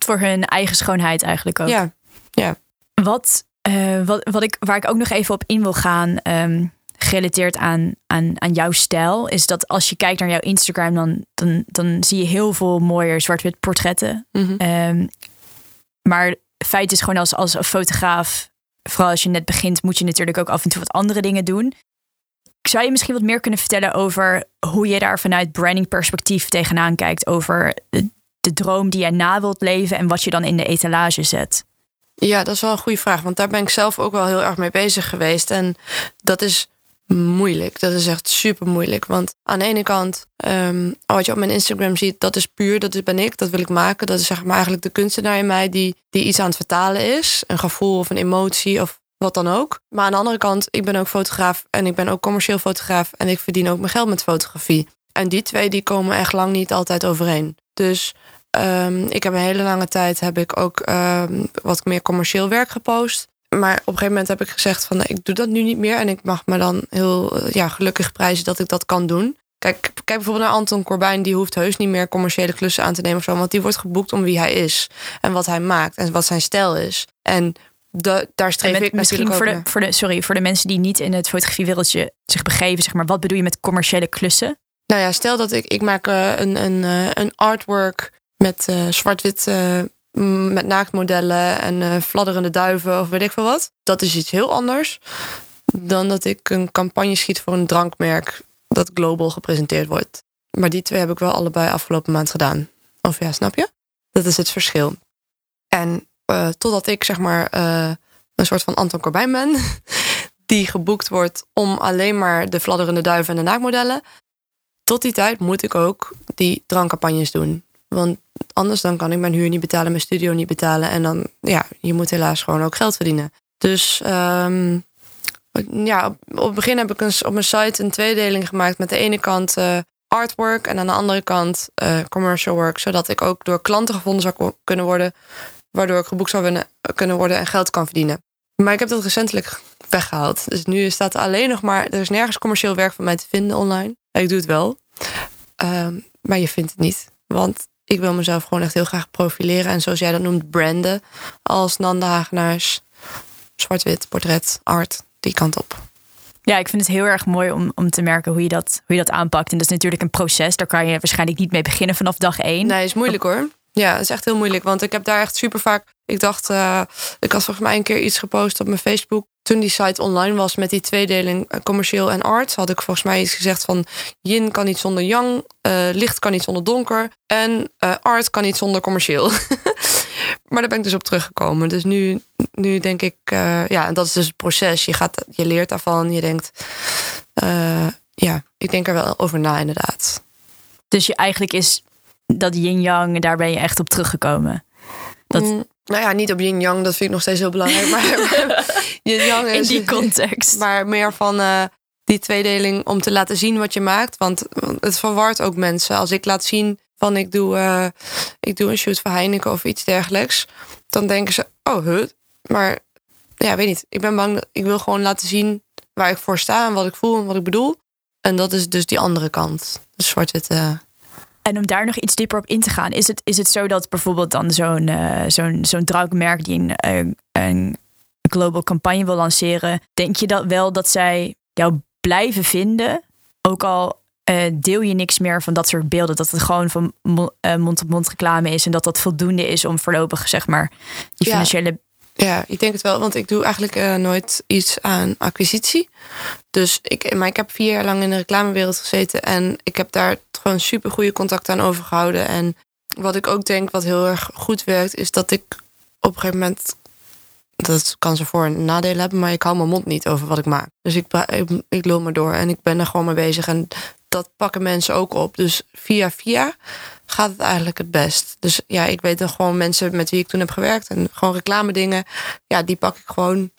[SPEAKER 1] Voor hun eigen schoonheid eigenlijk ook.
[SPEAKER 2] Ja, ja.
[SPEAKER 1] Wat, eh, wat, wat ik, waar ik ook nog even op in wil gaan, ehm, gerelateerd aan, aan, aan jouw stijl, is dat als je kijkt naar jouw Instagram, dan, dan, dan zie je heel veel mooie zwart-wit portretten. Ehm, maar feit is gewoon als, als een fotograaf, vooral als je net begint, moet je natuurlijk ook af en toe wat andere dingen doen. Zou je misschien wat meer kunnen vertellen over hoe je daar vanuit branding perspectief tegenaan kijkt over de, droom die jij na wilt leven en wat je dan in de etalage zet?
[SPEAKER 2] Ja, dat is wel een goede vraag. Want daar ben ik zelf ook wel heel erg mee bezig geweest. En dat is moeilijk. Dat is echt super moeilijk. Want aan de ene kant, ehm, wat je op mijn Instagram ziet, dat is puur, dat ben ik, dat wil ik maken. Dat is zeg maar eigenlijk de kunstenaar in mij die, die iets aan het vertalen is. Een gevoel of een emotie of wat dan ook. Maar aan de andere kant, ik ben ook fotograaf en ik ben ook commercieel fotograaf. En ik verdien ook mijn geld met fotografie. En die twee die komen echt lang niet altijd overeen. Dus um, ik heb een hele lange tijd heb ik ook um, wat meer commercieel werk gepost. Maar op een gegeven moment heb ik gezegd van ik doe dat nu niet meer. En ik mag me dan heel ja, gelukkig prijzen dat ik dat kan doen. Kijk, kijk bijvoorbeeld naar Anton Corbijn. Die hoeft heus niet meer commerciële klussen aan te nemen of zo. Want die wordt geboekt om wie hij is. En wat hij maakt. En wat zijn stijl is. En de, daar streef
[SPEAKER 1] met,
[SPEAKER 2] ik
[SPEAKER 1] misschien voor de, voor de, sorry, voor de mensen die niet in het fotografiewereldje zich begeven, zeg maar, wat bedoel je met commerciële klussen?
[SPEAKER 2] Nou ja, stel dat ik, ik maak uh, een, een, uh, een artwork met uh, zwart-wit met naaktmodellen en fladderende duiven of weet ik veel wat. Dat is iets heel anders dan dat ik een campagne schiet voor een drankmerk dat global gepresenteerd wordt. Maar die twee heb ik wel allebei afgelopen maand gedaan. Of ja, snap je? Dat is het verschil. En totdat ik zeg maar een soort van Anton Corbijn ben, die geboekt wordt om alleen maar de fladderende duiven en de naakmodellen. Tot die tijd moet ik ook die drankcampagnes doen. Want anders dan kan ik mijn huur niet betalen, mijn studio niet betalen. En dan, ja, je moet helaas gewoon ook geld verdienen. Dus um, ja, op, het begin heb ik een, op mijn site een tweedeling gemaakt. Met de ene kant uh, artwork en aan de andere kant uh, commercial work. Zodat ik ook door klanten gevonden zou kunnen worden. Waardoor ik geboekt zou kunnen worden en geld kan verdienen. Maar ik heb dat recentelijk weggehaald. Dus nu staat er alleen nog maar... Er is nergens commercieel werk van mij te vinden online. Ik doe het wel. Um, maar je vindt het niet. Want ik wil mezelf gewoon echt heel graag profileren. En zoals jij dat noemt, branden. Als Nanda Hagenaars. Zwart-wit, portret, art. Die kant op.
[SPEAKER 1] Ja, ik vind het heel erg mooi om, om te merken hoe je, dat, hoe je dat aanpakt. En dat is natuurlijk een proces. Daar kan je waarschijnlijk niet mee beginnen vanaf dag één.
[SPEAKER 2] Nee, is moeilijk hoor. Ja, het is echt heel moeilijk. Want ik heb daar echt super vaak. Ik dacht, uh, ik had volgens mij een keer iets gepost op mijn Facebook. Toen die site online was met die tweedeling eh, commercieel en art, had ik volgens mij iets gezegd van yin kan niet zonder yang, uh, licht kan niet zonder donker en uh, art kan niet zonder commercieel. maar daar ben ik dus op teruggekomen. Dus nu, nu denk ik, ja, en dat is dus het proces. Je, gaat, je leert daarvan, je denkt, ja, ik denk er wel over na inderdaad.
[SPEAKER 1] Dus je eigenlijk is dat yin-yang, daar ben je echt op teruggekomen.
[SPEAKER 2] Dat... Mm, nou ja, niet op yin-yang, dat vind ik nog steeds heel belangrijk. Maar yin-yang
[SPEAKER 1] is... In die context.
[SPEAKER 2] Maar meer van uh, die tweedeling om te laten zien wat je maakt. Want het verwart ook mensen. Als ik laat zien van ik doe, uh, ik doe een shoot voor Heineken of iets dergelijks. Dan denken ze, oh, hut. Maar ja, weet niet. Ik ben bang, ik wil gewoon laten zien waar ik voor sta en wat ik voel en wat ik bedoel. En dat is dus die andere kant. De zwart-witte
[SPEAKER 1] en om daar nog iets dieper op in te gaan, is het, is het zo dat bijvoorbeeld dan zo'n uh, zo'n zo'n drankmerk die een, uh, een global campagne wil lanceren, denk je dat wel dat zij jou blijven vinden? Ook al uh, deel je niks meer van dat soort beelden, dat het gewoon van mond-op-mond reclame is en dat dat voldoende is om voorlopig zeg maar die financiële
[SPEAKER 2] ja, ik denk het wel, want ik doe eigenlijk uh, nooit iets aan acquisitie. Dus ik, maar ik heb vier jaar lang in de reclamewereld gezeten en ik heb daar gewoon super goede contacten aan overgehouden. En wat ik ook denk, wat heel erg goed werkt, is dat ik op een gegeven moment. Dat kan ze voor- en nadelen hebben, maar ik hou mijn mond niet over wat ik maak. Dus ik, ik, ik loop maar door en ik ben er gewoon mee bezig. En dat pakken mensen ook op. Dus via via gaat het eigenlijk het best. Dus ja, ik weet dan gewoon mensen met wie ik toen heb gewerkt en gewoon reclame dingen. Ja, die pak ik gewoon.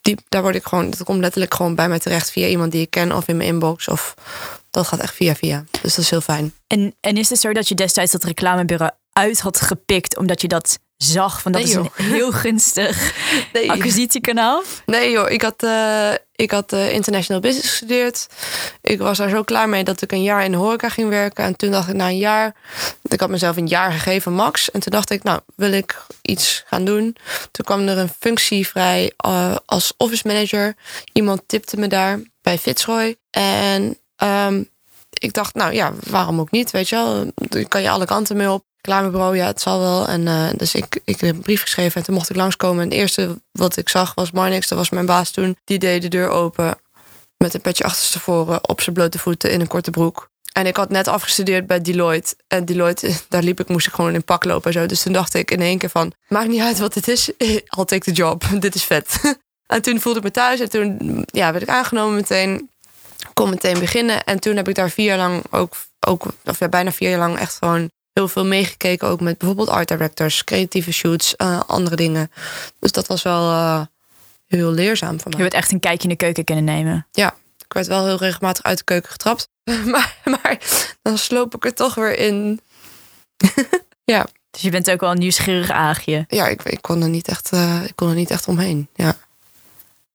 [SPEAKER 2] Die, daar word ik gewoon, dat komt letterlijk gewoon bij mij terecht via iemand die ik ken of in mijn inbox. Of dat gaat echt via via. Dus dat is heel fijn.
[SPEAKER 1] En, en is het zo dat je destijds dat reclamebureau uit had gepikt omdat je dat zag van dat is een heel gunstig nee. acquisitiekanaal?
[SPEAKER 2] Nee joh, ik had, uh, ik had uh, international business gestudeerd. Ik was daar zo klaar mee dat ik een jaar in de horeca ging werken. En toen dacht ik na een jaar, ik had mezelf een jaar gegeven max. En toen dacht ik, nou wil ik iets gaan doen. Toen kwam er een functie vrij uh, als office manager. Iemand tipte me daar bij Fitzroy. En um, ik dacht, nou ja, waarom ook niet, weet je wel. Dan kan je alle kanten mee op reclamebureau, ja, het zal wel. En uh, dus ik, ik heb een brief geschreven en toen mocht ik langskomen. En het eerste wat ik zag was Marnix, dat was mijn baas toen. Die deed de deur open met een petje achterstevoren op zijn blote voeten in een korte broek. En ik had net afgestudeerd bij Deloitte. En Deloitte, daar liep ik, moest ik gewoon in pak lopen en zo. Dus toen dacht ik in één keer van, maakt niet uit wat dit is. I'll take the job. dit is vet. en toen voelde ik me thuis en toen ja, werd ik aangenomen meteen. Kon meteen beginnen. En toen heb ik daar vier jaar lang ook, ook of ja, bijna vier jaar lang echt gewoon heel veel meegekeken. Ook met bijvoorbeeld art directors, creatieve shoots, uh, andere dingen. Dus dat was wel uh, heel leerzaam voor mij.
[SPEAKER 1] Je hebt echt een kijkje in de keuken kunnen nemen.
[SPEAKER 2] Ja, ik werd wel heel regelmatig uit de keuken getrapt. maar, maar dan sloop ik er toch weer in. ja.
[SPEAKER 1] Dus je bent ook wel een nieuwsgierig aagje.
[SPEAKER 2] Ja, ik, ik, kon er niet echt, uh, ik kon er niet echt omheen. Ja.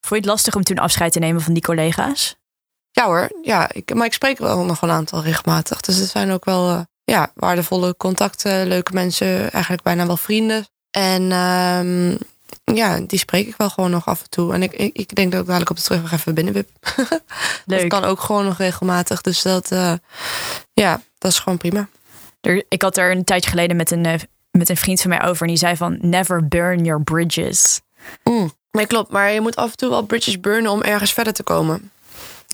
[SPEAKER 1] Vond je het lastig om toen afscheid te nemen van die collega's?
[SPEAKER 2] Ja hoor, ja. Ik, maar ik spreek wel nog een aantal regelmatig. Dus er zijn ook wel ja, waardevolle contacten, leuke mensen, eigenlijk bijna wel vrienden. En um, ja, die spreek ik wel gewoon nog af en toe. En ik, ik, ik denk dat ik dadelijk op de terugweg even binnenwip. Leuk. Dat kan ook gewoon nog regelmatig. Dus dat, uh, ja, dat is gewoon prima.
[SPEAKER 1] Ik had er een tijdje geleden met een, uh, met een vriend van mij over. En die zei van, never burn your bridges.
[SPEAKER 2] Mm, nee, klopt. Maar je moet af en toe wel bridges burnen om ergens verder te komen.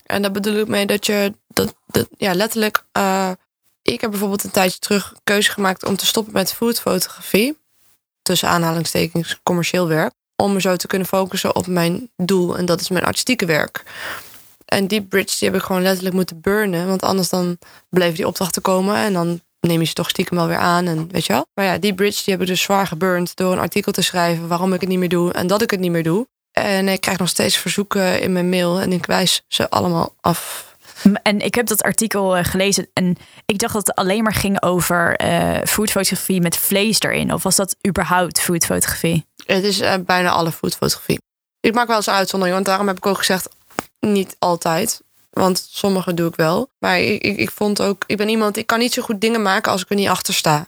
[SPEAKER 2] En daar bedoel ik mee dat je dat, dat ja, letterlijk... Uh, ik heb bijvoorbeeld een tijdje terug keuze gemaakt om te stoppen met foodfotografie. tussen aanhalingstekens commercieel werk. Om me zo te kunnen focussen op mijn doel. En dat is mijn artistieke werk. En die bridge die heb ik gewoon letterlijk moeten burnen. Want anders dan bleven die opdrachten komen. En dan neem je ze toch stiekem wel weer aan. En weet je wel. Maar ja, die bridge die heb ik dus zwaar geburnd. Door een artikel te schrijven waarom ik het niet meer doe. En dat ik het niet meer doe. En ik krijg nog steeds verzoeken in mijn mail. En ik wijs ze allemaal af.
[SPEAKER 1] En ik heb dat artikel eh, gelezen en ik dacht dat het alleen maar ging over uh, foodfotografie met vlees erin. Of was dat überhaupt foodfotografie?
[SPEAKER 2] Het is uh, bijna alle foodfotografie. Ik maak wel eens een uitzondering, want daarom heb ik ook gezegd niet altijd. Want sommige doe ik wel. Maar ik, ik, ik, vond ook, ik ben iemand, ik kan niet zo goed dingen maken als ik er niet achter sta.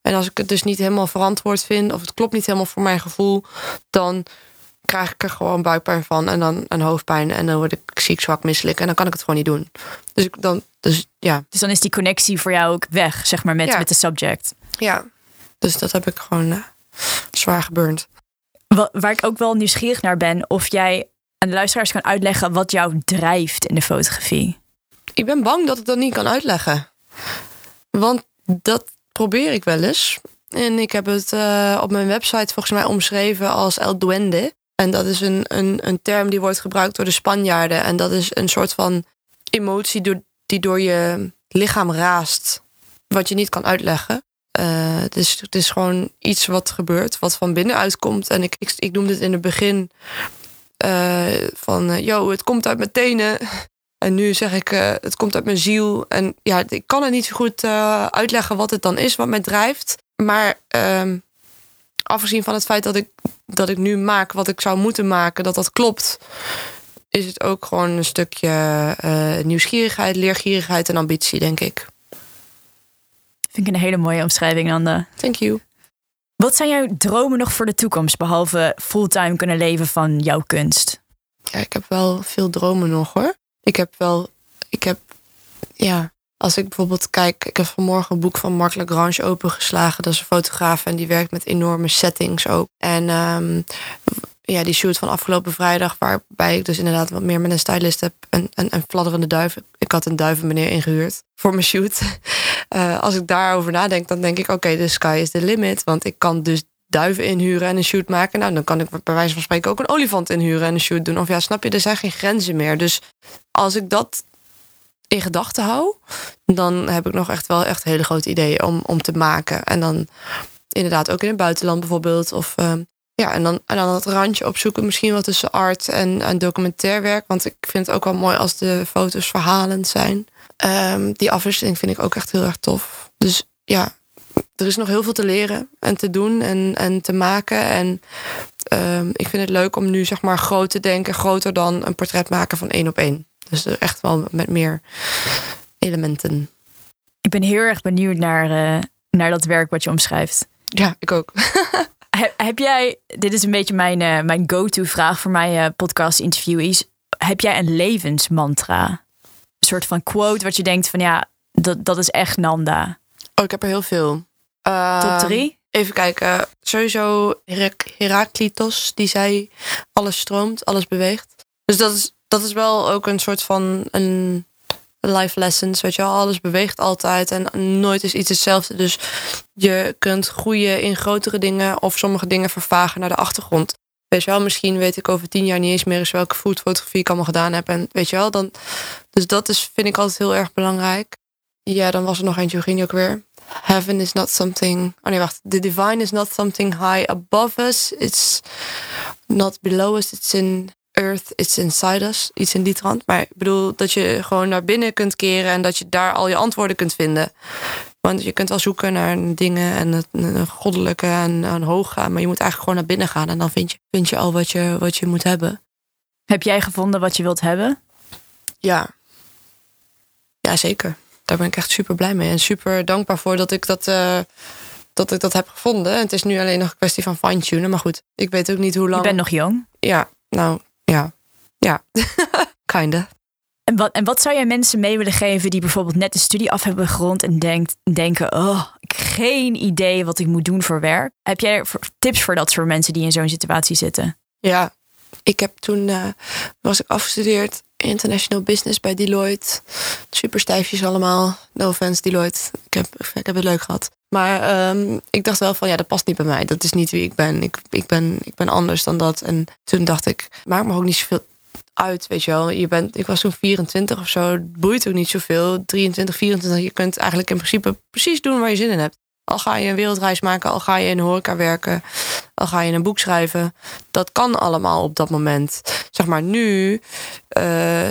[SPEAKER 2] En als ik het dus niet helemaal verantwoord vind, of het klopt niet helemaal voor mijn gevoel, dan krijg ik er gewoon buikpijn van en dan een hoofdpijn en dan word ik ziek, zwak, misselijk en dan kan ik het gewoon niet doen. Dus ik dan, dus ja.
[SPEAKER 1] Dus dan is die connectie voor jou ook weg, zeg maar, met, met de subject.
[SPEAKER 2] Ja, dus dat heb ik gewoon uh, zwaar geburnd.
[SPEAKER 1] Waar ik ook wel nieuwsgierig naar ben, of jij aan de luisteraars kan uitleggen wat jou drijft in de fotografie.
[SPEAKER 2] Ik ben bang dat ik dat niet kan uitleggen. Want dat probeer ik wel eens. En ik heb het uh, op mijn website volgens mij omschreven als El Duende. En dat is een, een, een term die wordt gebruikt door de Spanjaarden. En dat is een soort van emotie die door je lichaam raast. Wat je niet kan uitleggen. Uh, het, is, het is gewoon iets wat gebeurt, wat van binnenuit komt. En ik, ik, ik noemde het in het begin uh, van... yo, het komt uit mijn tenen. En nu zeg ik, het komt uit mijn ziel. En ja, ik kan het niet zo goed uitleggen wat het dan is, wat mij drijft. Maar ehm, afgezien van het feit dat ik, dat ik nu maak wat ik zou moeten maken, dat dat klopt, is het ook gewoon een stukje uh, nieuwsgierigheid, leergierigheid en ambitie, denk ik.
[SPEAKER 1] Vind ik een hele mooie omschrijving, Anne.
[SPEAKER 2] Thank you.
[SPEAKER 1] Wat zijn jouw dromen nog voor de toekomst, behalve fulltime kunnen leven van jouw kunst?
[SPEAKER 2] Ja, ik heb wel veel dromen nog hoor. Ik heb wel, ik heb, ja, als ik bijvoorbeeld kijk, ik heb vanmorgen een boek van Marc Lagrange opengeslagen. Dat is een fotograaf en die werkt met enorme settings ook. En um, ja, die shoot van afgelopen vrijdag, waarbij ik dus inderdaad wat meer met een stylist heb. Een, een, een fladderende duif. Ik had een duivenmeneer ingehuurd voor mijn shoot. Uh, als ik daarover nadenk, dan denk ik: oké, okay, the sky is the limit. Want ik kan dus duiven inhuren en een shoot maken. Nou, dan kan ik bij wijze van spreken ook een olifant inhuren en een shoot doen. Of ja, snap je, er zijn geen grenzen meer. Dus als ik dat in gedachten hou, dan heb ik nog echt wel echt hele grote ideeën om, om te maken. En dan inderdaad ook in het buitenland bijvoorbeeld. Of uh, ja, en dan, en dan het randje opzoeken, misschien wat tussen art en, en documentair werk. Want ik vind het ook wel mooi als de foto's verhalend zijn. Um, die afwisseling vind ik ook echt heel erg tof. Dus ja, er is nog heel veel te leren en te doen en, en te maken. En um, ik vind het leuk om nu zeg maar groot te denken, groter dan een portret maken van één op één. Dus echt wel met meer elementen.
[SPEAKER 1] Ik ben heel erg benieuwd naar, uh, naar dat werk wat je omschrijft.
[SPEAKER 2] Ja, ik ook.
[SPEAKER 1] heb, heb, jij, dit is een beetje mijn, uh, mijn go-to vraag voor mijn uh, podcast interviewees. Heb jij een levensmantra? Een soort van quote wat je denkt van ja, dat, dat is echt Nanda.
[SPEAKER 2] Oh, ik heb er heel veel.
[SPEAKER 1] Top drie?
[SPEAKER 2] Even kijken. Sowieso Herak Heraklitos, die zei alles stroomt, alles beweegt. Dus dat is dat is wel ook een soort van een life lessons. Weet je wel, alles beweegt altijd en nooit is iets hetzelfde. Dus je kunt groeien in grotere dingen of sommige dingen vervagen naar de achtergrond. Weet je wel, misschien weet ik over tien jaar niet eens meer eens welke foodfotografie ik allemaal gedaan heb. En weet je wel, dan. Dus dat is, vind ik altijd heel erg belangrijk. Ja, dan was er nog eentje, die ook weer? Heaven is not something. Oh nee, wacht. The divine is not something high above us. It's not below us. It's in Earth is inside us, iets in die trant. Maar ik bedoel dat je gewoon naar binnen kunt keren en dat je daar al je antwoorden kunt vinden. Want je kunt wel zoeken naar dingen en het een goddelijke en, en hoog gaan, maar je moet eigenlijk gewoon naar binnen gaan en dan vind je, vind je al wat je, wat je moet hebben.
[SPEAKER 1] Heb jij gevonden wat je wilt hebben?
[SPEAKER 2] Ja. Ja, zeker. Daar ben ik echt super blij mee en super dankbaar voor dat ik dat. Uh, dat ik dat heb gevonden. En het is nu alleen nog een kwestie van fine-tunen. Maar goed, ik weet ook niet hoe lang.
[SPEAKER 1] Je bent nog jong.
[SPEAKER 2] Ja, nou, ja, ja, kinda.
[SPEAKER 1] En wat, en wat zou jij mensen mee willen geven die bijvoorbeeld net de studie af hebben gerond en denkt, denken: Oh, ik heb geen idee wat ik moet doen voor werk? Heb jij tips voor dat soort mensen die in zo'n situatie zitten?
[SPEAKER 2] Ja, ik heb toen, uh, was ik afgestudeerd international business bij Deloitte. Super stijfjes allemaal. No offense Deloitte. Ik heb, ik heb het leuk gehad. Maar ehm, ik dacht wel van ja, dat past niet bij mij. Dat is niet wie ik ben. Ik, ik ben. ik ben anders dan dat. En toen dacht ik, maakt me ook niet zoveel uit, weet je wel. Je bent, ik was toen 24 of zo. Het boeit ook niet zoveel. 23, 24. Je kunt eigenlijk in principe precies doen waar je zin in hebt. Al ga je een wereldreis maken, al ga je in horeca werken, al ga je een boek schrijven. Dat kan allemaal op dat moment. Zeg maar nu, uh,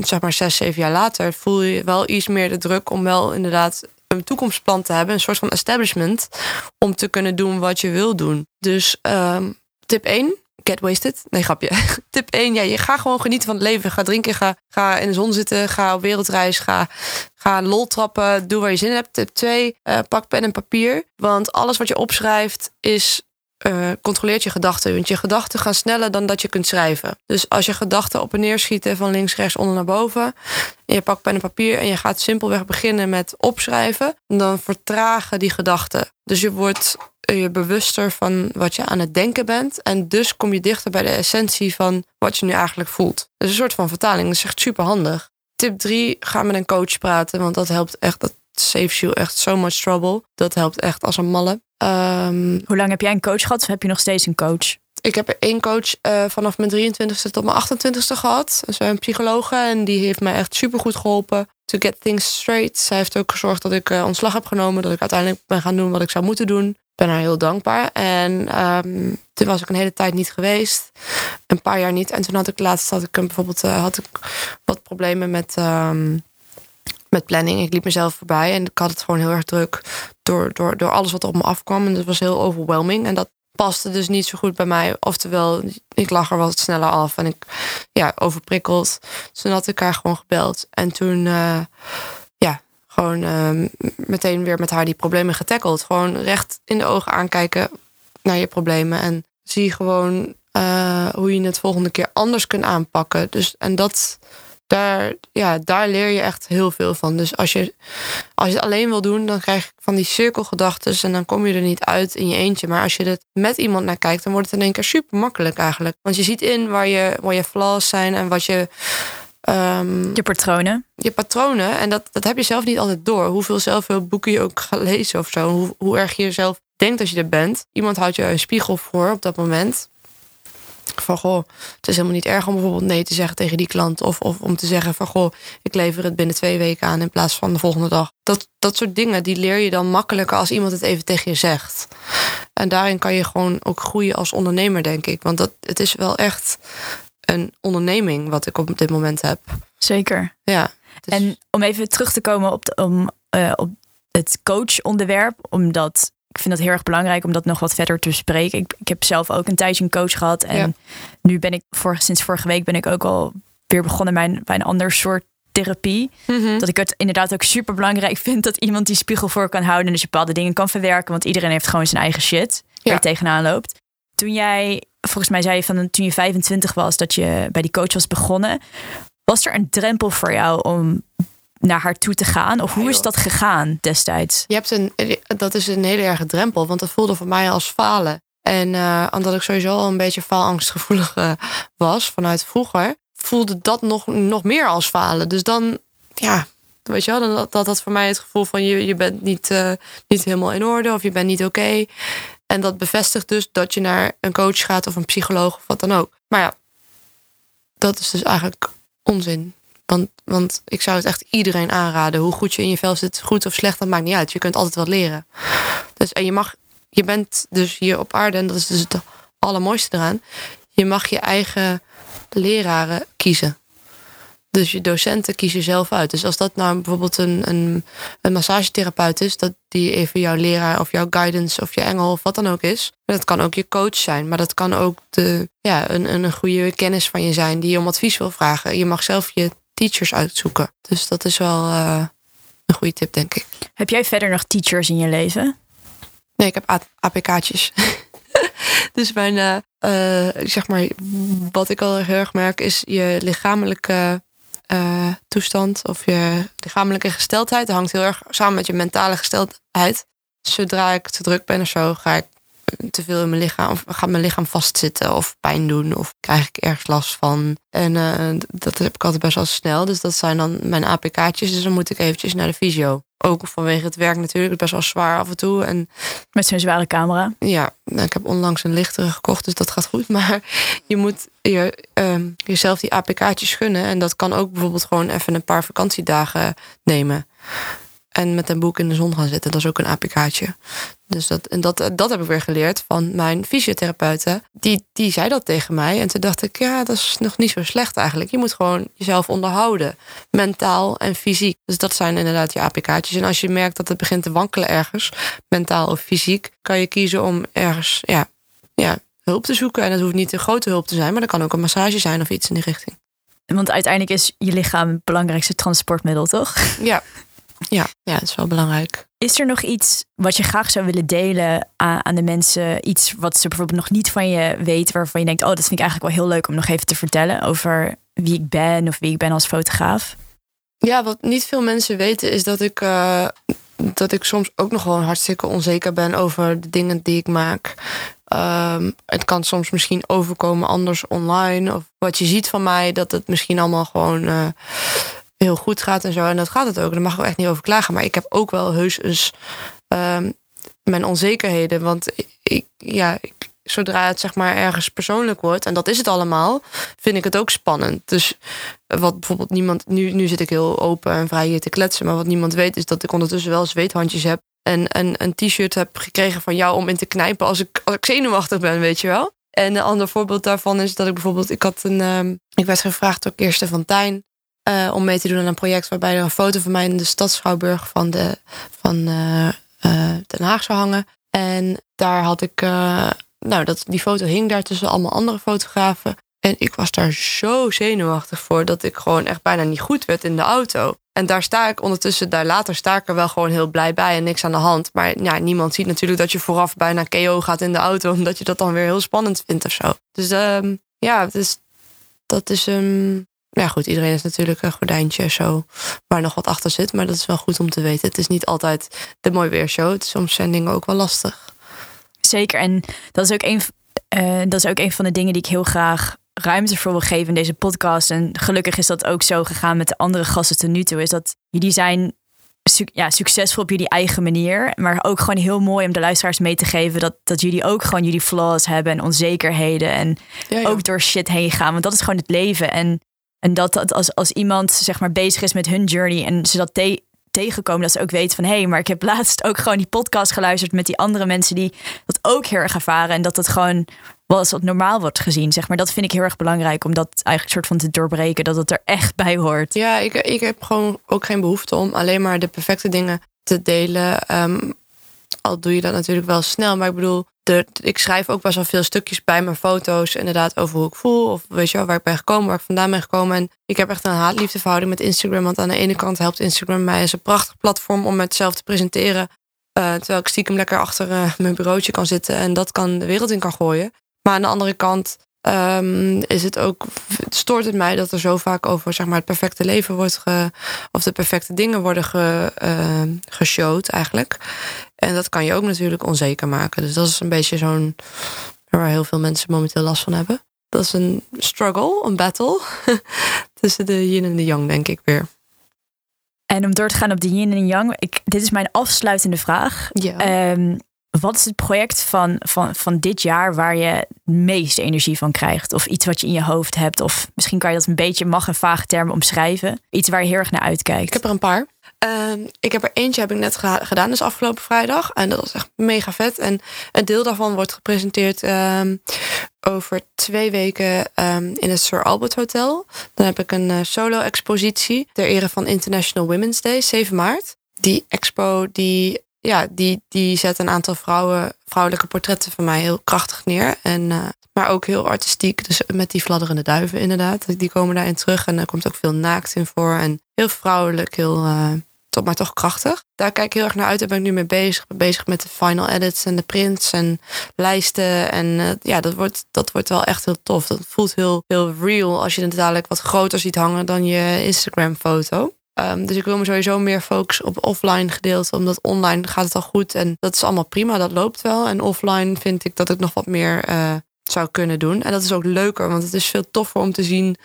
[SPEAKER 2] zeg maar zes, zeven jaar later, voel je wel iets meer de druk om wel inderdaad een toekomstplan te hebben. Een soort van establishment om te kunnen doen wat je wil doen. Dus um, tip 1, get wasted. Nee, grapje. Tip 1, ja, je gaat gewoon genieten van het leven. Ga drinken, ga, ga in de zon zitten, ga op wereldreis, ga, ga lol trappen, doe waar je zin in hebt. Tip 2, uh, eh, pak pen en papier. Want alles wat je opschrijft is uh, controleert je gedachten. Want je gedachten gaan sneller dan dat je kunt schrijven. Dus als je gedachten op en neer schieten van links, rechts, onder naar boven. En je pakt pen en papier en je gaat simpelweg beginnen met opschrijven. Dan vertragen die gedachten. Dus je wordt je bewuster van wat je aan het denken bent. En dus kom je dichter bij de essentie van wat je nu eigenlijk voelt. Dus een soort van vertaling. Dat is echt super handig. Tip 3, ga met een coach praten. Want dat helpt echt. Dat saves you echt so much trouble. Dat helpt echt als een malle.
[SPEAKER 1] Um, Hoe lang heb jij een coach gehad? Of heb je nog steeds een coach?
[SPEAKER 2] Ik heb één coach uh, vanaf mijn 23ste tot mijn 28ste gehad. Is een psychologe en die heeft mij echt super goed geholpen. To get things straight. Zij heeft ook gezorgd dat ik uh, ontslag heb genomen. Dat ik uiteindelijk ben gaan doen wat ik zou moeten doen ben haar heel dankbaar. En um, toen was ik een hele tijd niet geweest. Een paar jaar niet. En toen had ik laatst had ik bijvoorbeeld uh, had ik wat problemen met, um, met planning. Ik liep mezelf voorbij en ik had het gewoon heel erg druk door, door, door alles wat op me afkwam. En dat was heel overwhelming. En dat paste dus niet zo goed bij mij. Oftewel, ik lag er wat sneller af en ik ja, overprikkeld. Dus toen had ik haar gewoon gebeld. En toen uh, gewoon uh, meteen weer met haar die problemen getackeld. Gewoon recht in de ogen aankijken naar je problemen. En zie gewoon uh, hoe je het volgende keer anders kunt aanpakken. Dus, en dat, daar, ja, daar leer je echt heel veel van. Dus als je, als je het alleen wil doen, dan krijg je van die cirkelgedachten. En dan kom je er niet uit in je eentje. Maar als je er met iemand naar kijkt, dan wordt het in één keer super makkelijk eigenlijk. Want je ziet in waar je, waar je flaws zijn en wat je
[SPEAKER 1] Um, je patronen.
[SPEAKER 2] Je patronen. En dat, dat heb je zelf niet altijd door. Hoeveel zelfhulpboeken je ook gaat lezen of zo. Hoe, hoe erg je jezelf denkt als je er bent. Iemand houdt je een spiegel voor op dat moment. Van goh, het is helemaal niet erg om bijvoorbeeld nee te zeggen tegen die klant. Of, of om te zeggen van goh, ik lever het binnen twee weken aan in plaats van de volgende dag. Dat, dat soort dingen, die leer je dan makkelijker als iemand het even tegen je zegt. En daarin kan je gewoon ook groeien als ondernemer, denk ik. Want dat, het is wel echt een onderneming wat ik op dit moment heb.
[SPEAKER 1] Zeker.
[SPEAKER 2] Ja.
[SPEAKER 1] En om even terug te komen op, de, om, uh, op het coach-onderwerp, omdat ik vind dat heel erg belangrijk om dat nog wat verder te bespreken. Ik, ik heb zelf ook een tijdje een coach gehad en nu ben ik voor, sinds vorige week ben ik ook al weer begonnen bij bij een ander soort therapie. Mhm. Dat ik het inderdaad ook super belangrijk vind dat iemand die spiegel voor kan houden en dus je bepaalde dingen kan verwerken, want iedereen heeft gewoon zijn eigen shit waar je tegenaan loopt. Toen jij volgens mij zei je van toen je 25 was dat je bij die coach was begonnen. Was er een drempel voor jou om naar haar toe te gaan? Of hoe is dat gegaan destijds?
[SPEAKER 2] Je hebt een, dat is een hele erge drempel, want dat voelde voor mij als falen. En uh, omdat ik sowieso al een beetje faalangstgevoelig uh, was vanuit vroeger, voelde dat nog, nog meer als falen. Dus dan, ja, weet je wel, dan dat, dat, dat voor mij het gevoel van je, je bent niet, uh, niet helemaal in orde of je bent niet oké. En dat bevestigt dus dat je naar een coach gaat of een psycholoog of wat dan ook. Maar ja, dat is dus eigenlijk onzin. Want, want ik zou het echt iedereen aanraden. Hoe goed je in je vel zit, goed of slecht, dat maakt niet uit. Je kunt altijd wat leren. Dus, en je mag, je bent dus hier op aarde, en dat is dus het allermooiste eraan. Je mag je eigen leraren kiezen. Dus je docenten kies je zelf uit. Dus als dat nou bijvoorbeeld een, een, een massagetherapeut is, dat die even jouw leraar of jouw guidance of je engel of wat dan ook is. dat kan ook je coach zijn, maar dat kan ook de, ja, een, een goede kennis van je zijn die je om advies wil vragen. Je mag zelf je teachers uitzoeken. Dus dat is wel uh, een goede tip, denk ik.
[SPEAKER 1] Heb jij verder nog teachers in je leven?
[SPEAKER 2] Nee, ik heb APK'tjes. dus mijn, uh, zeg maar, wat ik al heel erg merk is je lichamelijke uh, toestand of je lichamelijke gesteldheid. Hangt heel erg samen met je mentale gesteldheid. Zodra ik te druk ben of zo, ga ik te veel in mijn lichaam, of gaat mijn lichaam vastzitten of pijn doen, of krijg ik ergens last van. En uh, dat heb ik altijd best wel snel. Dus dat zijn dan mijn APK'tjes. Dus dan moet ik eventjes naar de fysio. Ook vanwege het werk natuurlijk, best wel zwaar af en toe. En,
[SPEAKER 1] Met zo'n zware camera?
[SPEAKER 2] Ja, nou, ik heb onlangs een lichtere gekocht, dus dat gaat goed. Maar je moet je, uh, jezelf die APK'tjes gunnen. En dat kan ook bijvoorbeeld gewoon even een paar vakantiedagen nemen. En met een boek in de zon gaan zitten, dat is ook een APK'tje. Dus dat, en dat, dat heb ik weer geleerd van mijn fysiotherapeute. Die, die zei dat tegen mij. En toen dacht ik, ja, dat is nog niet zo slecht eigenlijk. Je moet gewoon jezelf onderhouden. Mentaal en fysiek. Dus dat zijn inderdaad je APK'tjes. En als je merkt dat het begint te wankelen ergens, mentaal of fysiek, kan je kiezen om ergens ja, ja, hulp te zoeken. En dat hoeft niet een grote hulp te zijn, maar dat kan ook een massage zijn of iets in die richting.
[SPEAKER 1] Want uiteindelijk is je lichaam het belangrijkste transportmiddel, toch?
[SPEAKER 2] Ja, ja, ja, dat is wel belangrijk.
[SPEAKER 1] Is er nog iets wat je graag zou willen delen aan, aan, de mensen? Iets wat ze bijvoorbeeld nog niet van je weten, waarvan je denkt: Oh, dat vind ik eigenlijk wel heel leuk om nog even te vertellen over wie ik ben of wie ik ben als fotograaf?
[SPEAKER 2] Ja, wat niet veel mensen weten is dat ik, uh, dat ik soms ook nog gewoon hartstikke onzeker ben over de dingen die ik maak. Um, het kan soms misschien overkomen anders online. Of wat je ziet van mij, dat het misschien allemaal gewoon. Uh, heel goed gaat en zo. En dat gaat het ook. Daar mag ik echt niet over klagen. Maar ik heb ook wel heus eens um, mijn onzekerheden. Want ik, ja, ik, zodra het zeg maar ergens persoonlijk wordt, en dat is het allemaal, vind ik het ook spannend. Dus wat bijvoorbeeld niemand, nu, nu zit ik heel open en vrij hier te kletsen, maar wat niemand weet is dat ik ondertussen wel zweethandjes heb en, en een t-shirt heb gekregen van jou om in te knijpen als ik, als ik zenuwachtig ben, weet je wel. En een ander voorbeeld daarvan is dat ik bijvoorbeeld, ik had een, um, ik werd gevraagd door Kirsten van Tijn uh, om mee te doen aan een project waarbij er een foto van mij in de stadschouwburg van, de, van uh, uh, Den Haag zou hangen. En daar had ik, nou, dat, die foto hing daar tussen allemaal andere fotografen. En ik was daar zo zenuwachtig voor dat ik gewoon echt bijna niet goed werd in de auto. En daar sta ik ondertussen, daar later sta ik er wel gewoon heel blij bij en niks aan de hand. Maar ja, niemand ziet natuurlijk dat je vooraf bijna KO gaat in de auto, omdat je dat dan weer heel spannend vindt of zo. Dus um, ja, dus, dat is um, ja, goed, iedereen is natuurlijk een gordijntje zo waar nog wat achter zit. Maar dat is wel goed om te weten. Het is niet altijd de mooi weershow. Het, soms zijn dingen ook wel lastig.
[SPEAKER 1] Zeker. En dat is ook een, uh, dat is ook een van de dingen die ik heel graag ruimte voor wil geven in deze podcast. En gelukkig is dat ook zo gegaan met de andere gasten tot nu toe. Is dat jullie zijn ja, succesvol op jullie eigen manier. Maar ook gewoon heel mooi om de luisteraars mee te geven dat, dat jullie ook gewoon jullie flaws hebben en onzekerheden. En ja, ja. ook door shit heen gaan. Want dat is gewoon het leven. En en dat, dat als, als iemand zeg maar bezig is met hun journey en ze dat te tegenkomen, dat ze ook weten van hé, hey, maar ik heb laatst ook gewoon die podcast geluisterd met die andere mensen die dat ook heel erg ervaren. En dat het gewoon wel als wat normaal wordt gezien. Zeg maar. Dat vind ik heel erg belangrijk om dat eigenlijk soort van te doorbreken, dat het er echt bij hoort.
[SPEAKER 2] Ja, ik, ik heb gewoon ook geen behoefte om alleen maar de perfecte dingen te delen. Um, al doe je dat natuurlijk wel snel. Maar ik bedoel, de, ik schrijf ook best wel veel stukjes bij mijn foto's. Inderdaad, over hoe ik voel. Of weet je wel, waar ik ben gekomen, waar ik vandaan ben gekomen. En ik heb echt een haat-liefdeverhouding met Instagram. Want aan de ene kant helpt Instagram mij als een prachtig platform om mezelf te presenteren. Uh, terwijl ik stiekem lekker achter uh, mijn bureautje kan zitten en dat kan de wereld in kan gooien. Maar aan de andere kant um, is het ook, stoort het mij dat er zo vaak over zeg maar, het perfecte leven wordt of de perfecte dingen worden ge, uh, geshowd eigenlijk. En dat kan je ook natuurlijk onzeker maken. Dus dat is een beetje zo'n waar heel veel mensen momenteel last van hebben. Dat is een struggle, een battle tussen de yin en de yang, denk ik weer.
[SPEAKER 1] En om door te gaan op de yin en yang, ik, dit is mijn afsluitende vraag.
[SPEAKER 2] Ja.
[SPEAKER 1] Um, wat is het project van, van, van dit jaar waar je het meeste energie van krijgt? Of iets wat je in je hoofd hebt? Of misschien kan je dat een beetje mag en vage termen omschrijven. Iets waar je heel erg naar uitkijkt. Ik
[SPEAKER 2] heb er een paar. Uh, ik heb er eentje heb ik net gedaan, dus afgelopen vrijdag. En dat was echt mega vet. En een deel daarvan wordt gepresenteerd um, over twee weken um, in het Sir Albert Hotel. Dan heb ik een uh, solo-expositie ter ere van International Women's Day, 7 maart. Die expo die ja, die, die zet een aantal vrouwen, vrouwelijke portretten van mij heel krachtig neer. En, uh, maar ook heel artistiek. Dus met die fladderende duiven inderdaad. Die komen daarin terug. En er komt ook veel naakt in voor. En heel vrouwelijk, heel, uh, maar toch krachtig. Daar kijk ik heel erg naar uit. Daar ben ik nu mee bezig. bezig met de final edits en de prints en lijsten. En uh, ja, dat wordt, dat wordt wel echt heel tof. Dat voelt heel, heel real als je het dadelijk wat groter ziet hangen dan je Instagram foto. Ehm, dus ik wil me sowieso meer focussen op offline gedeelte. Omdat online gaat het al goed. En dat is allemaal prima, dat loopt wel. En offline vind ik dat ik nog wat meer eh, zou kunnen doen. En dat is ook leuker, want het is veel toffer om te zien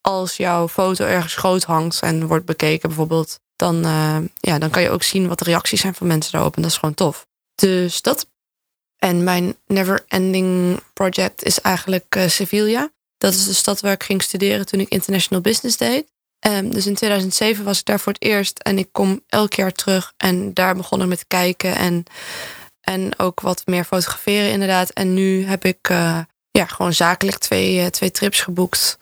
[SPEAKER 2] als jouw foto ergens groot hangt en wordt bekeken bijvoorbeeld. Dan, eh, ja, dan kan je ook zien wat de reacties zijn van mensen daarop. En dat is gewoon tof. Dus dat. En mijn never ending project is eigenlijk uh, Sevilla. Dat is de stad waar ik ging studeren toen ik international business deed. Um, dus in 2007 was ik daar voor het eerst en ik kom elk jaar terug. En daar begon ik met kijken en, en ook wat meer fotograferen inderdaad. En nu heb ik uh, ja, gewoon zakelijk twee, twee trips geboekt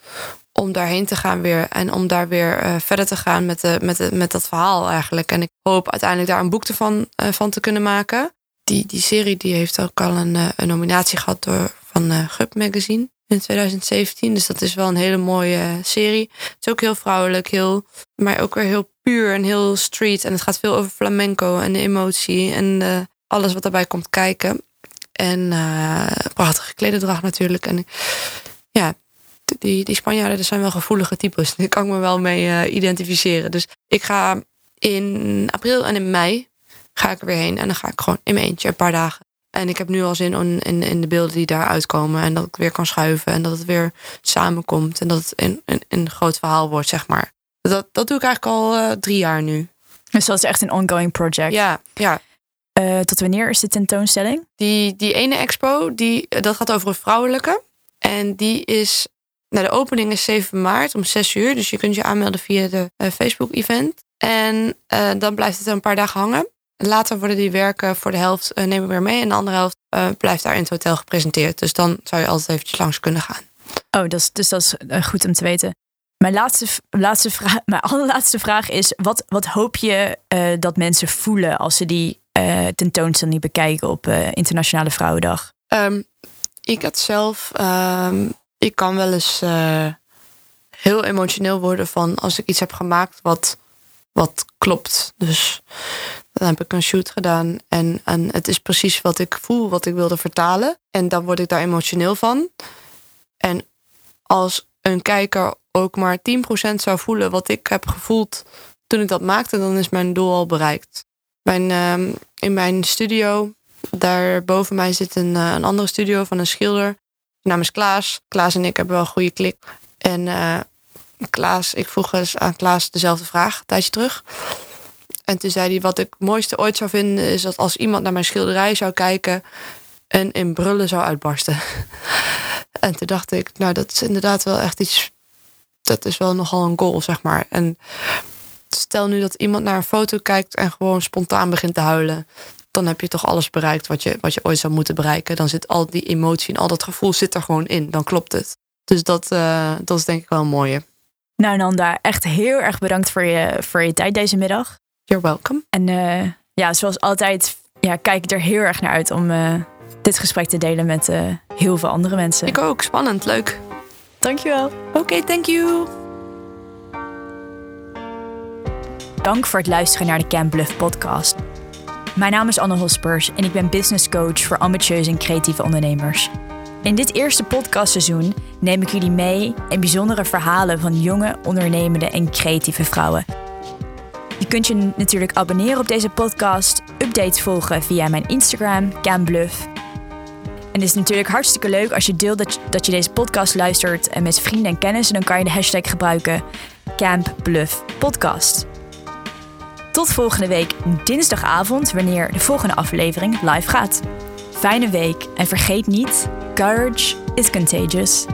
[SPEAKER 2] om daarheen te gaan weer. En om daar weer uh, verder te gaan met, de, met, de, met dat verhaal eigenlijk. En ik hoop uiteindelijk daar een boek ervan, van te kunnen maken. Die, die serie die heeft ook al een, een nominatie gehad door, van Gub Magazine in 2017. Dus dat is wel een hele mooie serie. Het is ook heel vrouwelijk, heel, maar ook weer heel puur en heel street. En het gaat veel over flamenco en de emotie en alles wat daarbij komt kijken. En prachtige klededracht natuurlijk. En ja, die, die Spanjaarden zijn wel gevoelige types. Daar kan ik me wel mee uh, identificeren. Dus ik ga in april en in mei ga ik er weer heen. En dan ga ik gewoon in mijn eentje een paar dagen en ik heb nu al zin in, in, in de beelden die daar uitkomen. En dat ik weer kan schuiven. En dat het weer samenkomt. En dat het een, een, een groot verhaal wordt, zeg maar. Dat, dat doe ik eigenlijk al uh, drie jaar nu.
[SPEAKER 1] Dus dat is echt een ongoing project.
[SPEAKER 2] Ja, ja.
[SPEAKER 1] Uh, tot wanneer is de tentoonstelling?
[SPEAKER 2] Die, die ene expo, die, dat gaat over een vrouwelijke. En die is... Nou, de opening is 7 maart om 6 uur. Dus je kunt je aanmelden via de uh, Facebook-event. En dan blijft het een paar dagen hangen. Later worden die werken voor de helft uh, nemen we weer mee. En de andere helft blijft daar in het hotel gepresenteerd. Dus dan zou je altijd eventjes langs kunnen gaan.
[SPEAKER 1] Oh, dat is, dus dat is goed om te weten. Mijn laatste, laatste vraag, mijn allerlaatste vraag is: wat, wat hoop je dat mensen voelen als ze die tentoonstelling bekijken op Internationale Vrouwendag?
[SPEAKER 2] Um, ik had zelf, um, ik kan wel eens heel emotioneel worden van als ik iets heb gemaakt wat, wat klopt. Dus dan heb ik een shoot gedaan en, en het is precies wat ik voel, wat ik wilde vertalen. En dan word ik daar emotioneel van. En als een kijker ook maar 10% zou voelen wat ik heb gevoeld toen ik dat maakte, dan is mijn doel al bereikt. Mijn, uh, in mijn studio, daar boven mij zit een, uh, een andere studio van een schilder. Is Klaas. Klaas en ik hebben wel een goede klik. En uh, Klaas, ik vroeg eens aan Klaas dezelfde vraag een tijdje terug. En toen zei hij, wat ik het mooiste ooit zou vinden... is dat als iemand naar mijn schilderij zou kijken... en in brullen zou uitbarsten. en toen dacht ik, nou dat is inderdaad wel echt iets... dat is wel nogal een goal, zeg maar. En stel nu dat iemand naar een foto kijkt... en gewoon spontaan begint te huilen... dan heb je toch alles bereikt wat je, wat je ooit zou moeten bereiken. Dan zit al die emotie en al dat gevoel zit er gewoon in. Dan klopt het. Dus dat, uh, dat is denk ik wel een mooie.
[SPEAKER 1] Nou, Nanda, echt heel erg bedankt voor je, voor je tijd deze middag.
[SPEAKER 2] You're welcome.
[SPEAKER 1] En uh, ja, zoals altijd ja, kijk ik er heel erg naar uit om uh, dit gesprek te delen met heel veel andere mensen.
[SPEAKER 2] Ik ook. Spannend. Leuk.
[SPEAKER 1] Dankjewel.
[SPEAKER 2] Oké, okay, thank you.
[SPEAKER 1] Dank voor het luisteren naar de Camp Bluff podcast. Mijn naam is Anne Hospers en ik ben business coach voor ambitieuze en creatieve ondernemers. In dit eerste podcastseizoen neem ik jullie mee in bijzondere verhalen van jonge, ondernemende en creatieve vrouwen je kunt je natuurlijk abonneren op deze podcast, updates volgen via mijn Instagram, CamBluff. En het is natuurlijk hartstikke leuk als je deelt dat je, deze podcast luistert en met vrienden en kennissen. Dan kan je de hashtag gebruiken Camp Bluff Podcast. Tot volgende week dinsdagavond, wanneer de volgende aflevering live gaat. Fijne week en vergeet niet: courage is contagious.